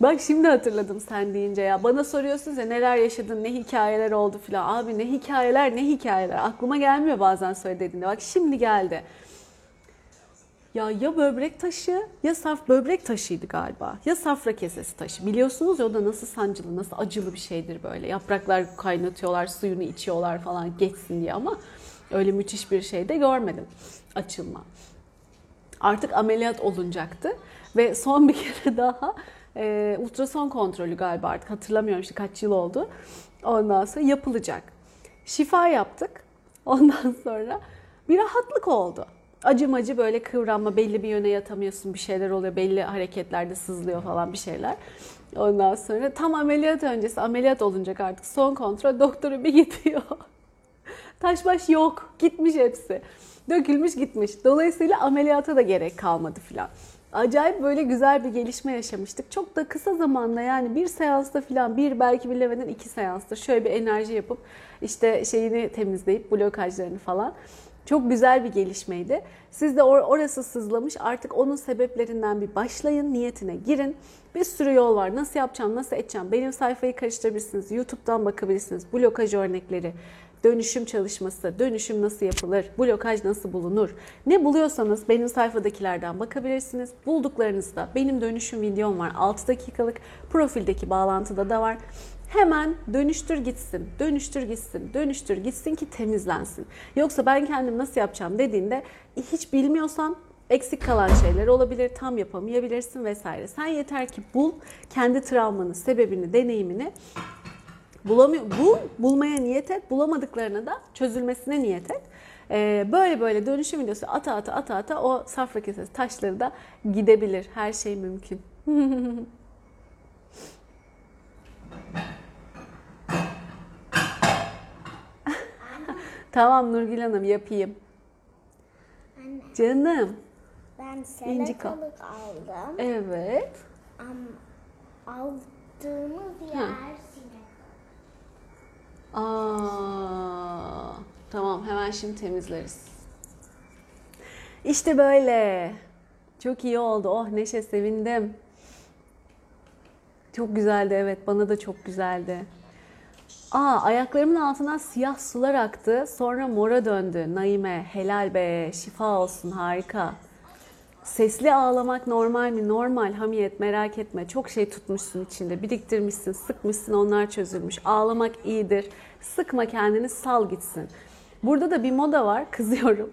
Bak şimdi hatırladım sen deyince ya. Bana soruyorsunuz ya neler yaşadın, ne hikayeler oldu filan. Abi ne hikayeler, ne hikayeler. Aklıma gelmiyor bazen söylediğinde. Bak şimdi geldi. Ya ya böbrek taşı ya saf böbrek taşıydı galiba. Ya safra kesesi taşı. Biliyorsunuz ya o da nasıl sancılı, nasıl acılı bir şeydir böyle. Yapraklar kaynatıyorlar, suyunu içiyorlar falan geçsin diye ama öyle müthiş bir şey de görmedim. Açılma. Artık ameliyat olunacaktı ve son bir kere daha e, ultrason kontrolü galiba artık hatırlamıyorum işte kaç yıl oldu. Ondan sonra yapılacak. Şifa yaptık. Ondan sonra bir rahatlık oldu. Acımacı böyle kıvranma belli bir yöne yatamıyorsun bir şeyler oluyor belli hareketlerde sızlıyor falan bir şeyler. Ondan sonra tam ameliyat öncesi ameliyat olunacak artık son kontrol doktoru bir gidiyor. Taş baş yok gitmiş hepsi. Dökülmüş gitmiş. Dolayısıyla ameliyata da gerek kalmadı filan. Acayip böyle güzel bir gelişme yaşamıştık. Çok da kısa zamanda yani bir seansta filan bir belki bilemeden iki seansta şöyle bir enerji yapıp işte şeyini temizleyip blokajlarını falan. Çok güzel bir gelişmeydi. Siz de or- orası sızlamış artık onun sebeplerinden bir başlayın, niyetine girin. Bir sürü yol var. Nasıl yapacağım, nasıl edeceğim? Benim sayfayı karıştırabilirsiniz. YouTube'dan bakabilirsiniz. Blokaj örnekleri, dönüşüm çalışması, dönüşüm nasıl yapılır, blokaj nasıl bulunur? Ne buluyorsanız benim sayfadakilerden bakabilirsiniz. Bulduklarınızda benim dönüşüm videom var. 6 dakikalık profildeki bağlantıda da var. Hemen dönüştür gitsin, dönüştür gitsin, dönüştür gitsin ki temizlensin. Yoksa ben kendim nasıl yapacağım dediğinde hiç bilmiyorsan eksik kalan şeyler olabilir, tam yapamayabilirsin vesaire. Sen yeter ki bul kendi travmanı, sebebini, deneyimini bulamıyor, bul, bulmaya niyet et, bulamadıklarına da çözülmesine niyet et. Ee, böyle böyle dönüşüm videosu ata ata ata ata o safra kesesi taşları da gidebilir. Her şey mümkün. tamam Nurgül Hanım yapayım. Anne Canım. ben salatalık aldım. Evet. Ama aldığımız yer. Aa, tamam hemen şimdi temizleriz. İşte böyle. Çok iyi oldu. Oh Neşe sevindim. Çok güzeldi evet bana da çok güzeldi. Aa ayaklarımın altından siyah sular aktı. Sonra mora döndü. Naime helal be şifa olsun harika. Sesli ağlamak normal mi? Normal hamiyet merak etme. Çok şey tutmuşsun içinde. Biriktirmişsin, sıkmışsın onlar çözülmüş. Ağlamak iyidir. Sıkma kendini sal gitsin. Burada da bir moda var. Kızıyorum.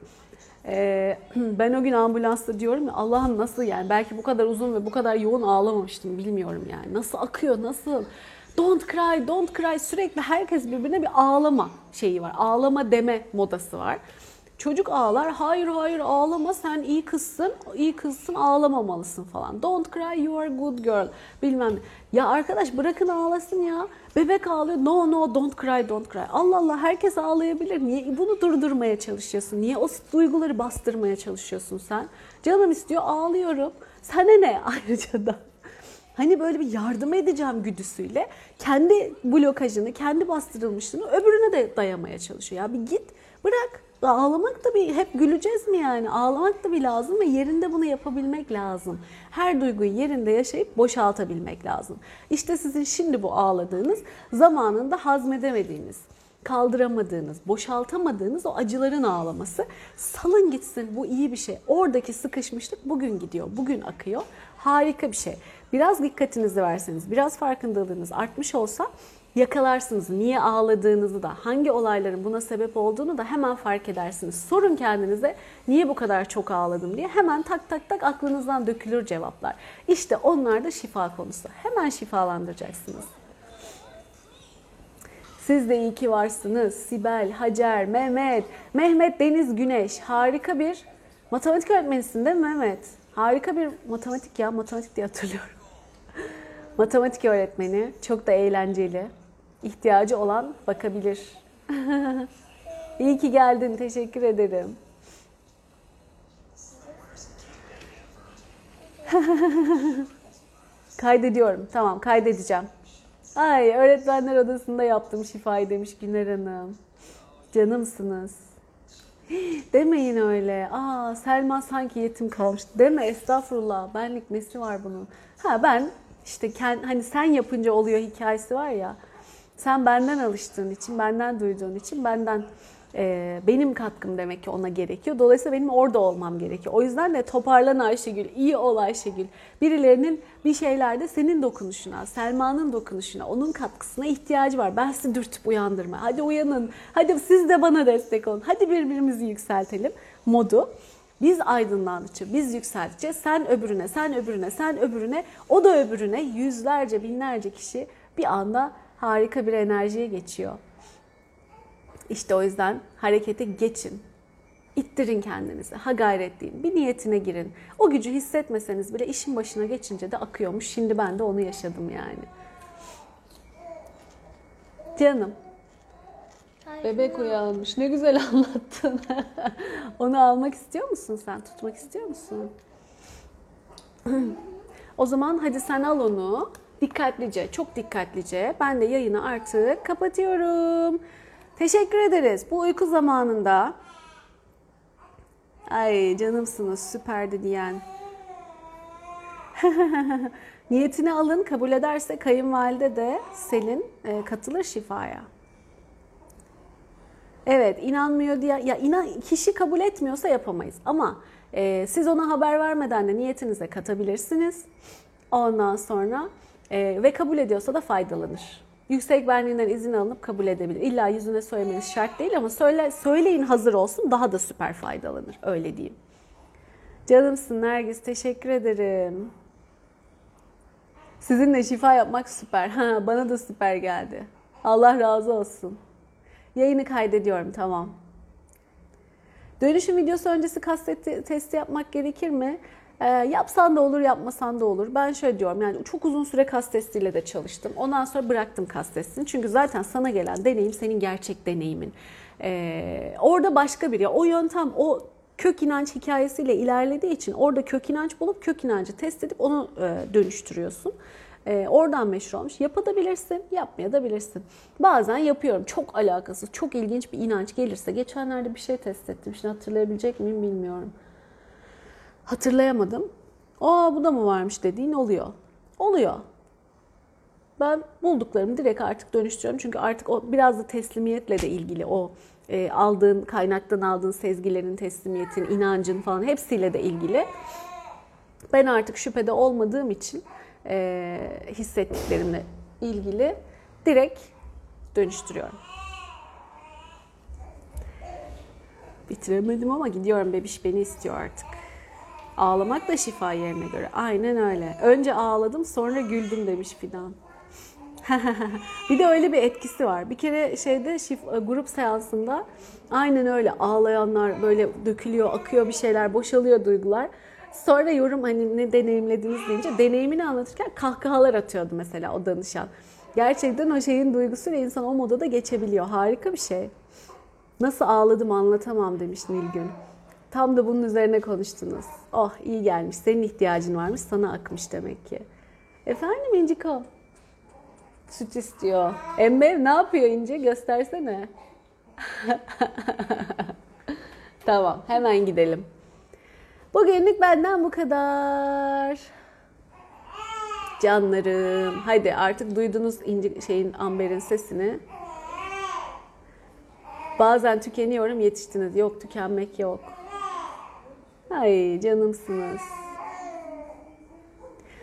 Ee, ben o gün ambulansta diyorum ya Allah'ım nasıl yani belki bu kadar uzun ve bu kadar yoğun ağlamamıştım bilmiyorum yani. Nasıl akıyor nasıl? Don't cry, don't cry sürekli herkes birbirine bir ağlama şeyi var. Ağlama deme modası var. Çocuk ağlar. Hayır hayır ağlama sen iyi kızsın. iyi kızsın ağlamamalısın falan. Don't cry you are good girl. Bilmem. Ya arkadaş bırakın ağlasın ya. Bebek ağlıyor. No no don't cry don't cry. Allah Allah herkes ağlayabilir. Niye bunu durdurmaya çalışıyorsun? Niye o duyguları bastırmaya çalışıyorsun sen? Canım istiyor ağlıyorum. Sana ne ayrıca da? Hani böyle bir yardım edeceğim güdüsüyle kendi blokajını, kendi bastırılmışlığını öbürüne de dayamaya çalışıyor. Ya bir git bırak. Ağlamak da bir hep güleceğiz mi yani? Ağlamak da bir lazım ve yerinde bunu yapabilmek lazım. Her duyguyu yerinde yaşayıp boşaltabilmek lazım. İşte sizin şimdi bu ağladığınız zamanında hazmedemediğiniz, kaldıramadığınız, boşaltamadığınız o acıların ağlaması. Salın gitsin bu iyi bir şey. Oradaki sıkışmışlık bugün gidiyor, bugün akıyor. Harika bir şey. Biraz dikkatinizi verseniz, biraz farkındalığınız artmış olsa yakalarsınız. Niye ağladığınızı da, hangi olayların buna sebep olduğunu da hemen fark edersiniz. Sorun kendinize niye bu kadar çok ağladım diye hemen tak tak tak aklınızdan dökülür cevaplar. İşte onlar da şifa konusu. Hemen şifalandıracaksınız. Siz de iyi ki varsınız. Sibel, Hacer, Mehmet, Mehmet Deniz Güneş. Harika bir matematik öğretmenisin değil mi Mehmet? Harika bir matematik ya, matematik diye hatırlıyorum. matematik öğretmeni. Çok da eğlenceli. İhtiyacı olan bakabilir. iyi ki geldin. Teşekkür ederim. Kaydediyorum. Tamam kaydedeceğim. Ay öğretmenler odasında yaptım şifayı demiş Güner Hanım. Canımsınız. Demeyin öyle. Aa Selma sanki yetim kalmış. Deme estağfurullah. Benlik nesi var bunun? Ha ben işte kend, hani sen yapınca oluyor hikayesi var ya. Sen benden alıştığın için, benden duyduğun için benden e, benim katkım demek ki ona gerekiyor. Dolayısıyla benim orada olmam gerekiyor. O yüzden de toparlan Ayşegül, iyi ol Ayşegül. Birilerinin bir şeylerde senin dokunuşuna, Selma'nın dokunuşuna, onun katkısına ihtiyacı var. Ben sizi dürtüp uyandırma. Hadi uyanın. Hadi siz de bana destek olun. Hadi birbirimizi yükseltelim modu. Biz aydınlandıkça, biz yükselttikçe sen öbürüne, sen öbürüne, sen öbürüne, o da öbürüne yüzlerce, binlerce kişi bir anda harika bir enerjiye geçiyor. İşte o yüzden harekete geçin. İttirin kendinizi. Ha gayret deyin. Bir niyetine girin. O gücü hissetmeseniz bile işin başına geçince de akıyormuş. Şimdi ben de onu yaşadım yani. Canım. Bebek uyanmış. Ne güzel anlattın. Onu almak istiyor musun sen? Tutmak istiyor musun? o zaman hadi sen al onu. Dikkatlice, çok dikkatlice. Ben de yayını artık kapatıyorum. Teşekkür ederiz. Bu uyku zamanında Ay canımsınız süperdi diyen. Niyetini alın kabul ederse kayınvalide de Selin e, katılır şifaya. Evet inanmıyor diye ya inan kişi kabul etmiyorsa yapamayız ama e, siz ona haber vermeden de niyetinize katabilirsiniz. Ondan sonra e, ve kabul ediyorsa da faydalanır. Yüksek benliğinden izin alınıp kabul edebilir. İlla yüzüne söylemeniz şart değil ama söyle, söyleyin hazır olsun daha da süper faydalanır. Öyle diyeyim. Canımsın Nergis teşekkür ederim. Sizinle şifa yapmak süper. Ha, bana da süper geldi. Allah razı olsun. Yayını kaydediyorum tamam. Dönüşüm videosu öncesi kastet testi yapmak gerekir mi? E, yapsan da olur, yapmasan da olur. Ben şöyle diyorum yani çok uzun süre kas testiyle de çalıştım. Ondan sonra bıraktım kas testini. Çünkü zaten sana gelen deneyim senin gerçek deneyimin. E, orada başka bir ya o yöntem o kök inanç hikayesiyle ilerlediği için orada kök inanç bulup kök inancı test edip onu e, dönüştürüyorsun. E, oradan meşhur olmuş. Yapabilirsin, yapmayabilirsin. Bazen yapıyorum. Çok alakasız, çok ilginç bir inanç gelirse. Geçenlerde bir şey test ettim. Şimdi hatırlayabilecek miyim bilmiyorum. Hatırlayamadım. Aa bu da mı varmış dediğin oluyor. Oluyor. Ben bulduklarımı direkt artık dönüştürüyorum. Çünkü artık o biraz da teslimiyetle de ilgili o e, aldığın kaynaktan aldığın sezgilerin, teslimiyetin, inancın falan hepsiyle de ilgili. Ben artık şüphede olmadığım için e, hissettiklerimle ilgili direkt dönüştürüyorum. Bitiremedim ama gidiyorum bebiş beni istiyor artık. Ağlamak da şifa yerine göre. Aynen öyle. Önce ağladım sonra güldüm demiş Fidan. bir de öyle bir etkisi var. Bir kere şeyde şif, grup seansında aynen öyle ağlayanlar böyle dökülüyor, akıyor bir şeyler, boşalıyor duygular. Sonra yorum hani ne deneyimlediniz deyince deneyimini anlatırken kahkahalar atıyordu mesela o danışan. Gerçekten o şeyin duygusuyla insan o moda da geçebiliyor. Harika bir şey. Nasıl ağladım anlatamam demiş Nilgün. Tam da bunun üzerine konuştunuz. Oh iyi gelmiş. Senin ihtiyacın varmış. Sana akmış demek ki. Efendim İnciko? Süt istiyor. Emre ne yapıyor İnce? Göstersene. tamam hemen gidelim. Bugünlük benden bu kadar. Canlarım. Hadi artık duydunuz inci şeyin Amber'in sesini. Bazen tükeniyorum yetiştiniz. Yok tükenmek yok. Ay canımsınız.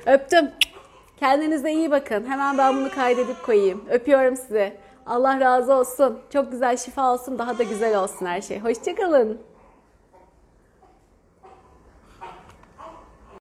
Öptüm. Kendinize iyi bakın. Hemen ben bunu kaydedip koyayım. Öpüyorum sizi. Allah razı olsun. Çok güzel şifa olsun. Daha da güzel olsun her şey. Hoşçakalın.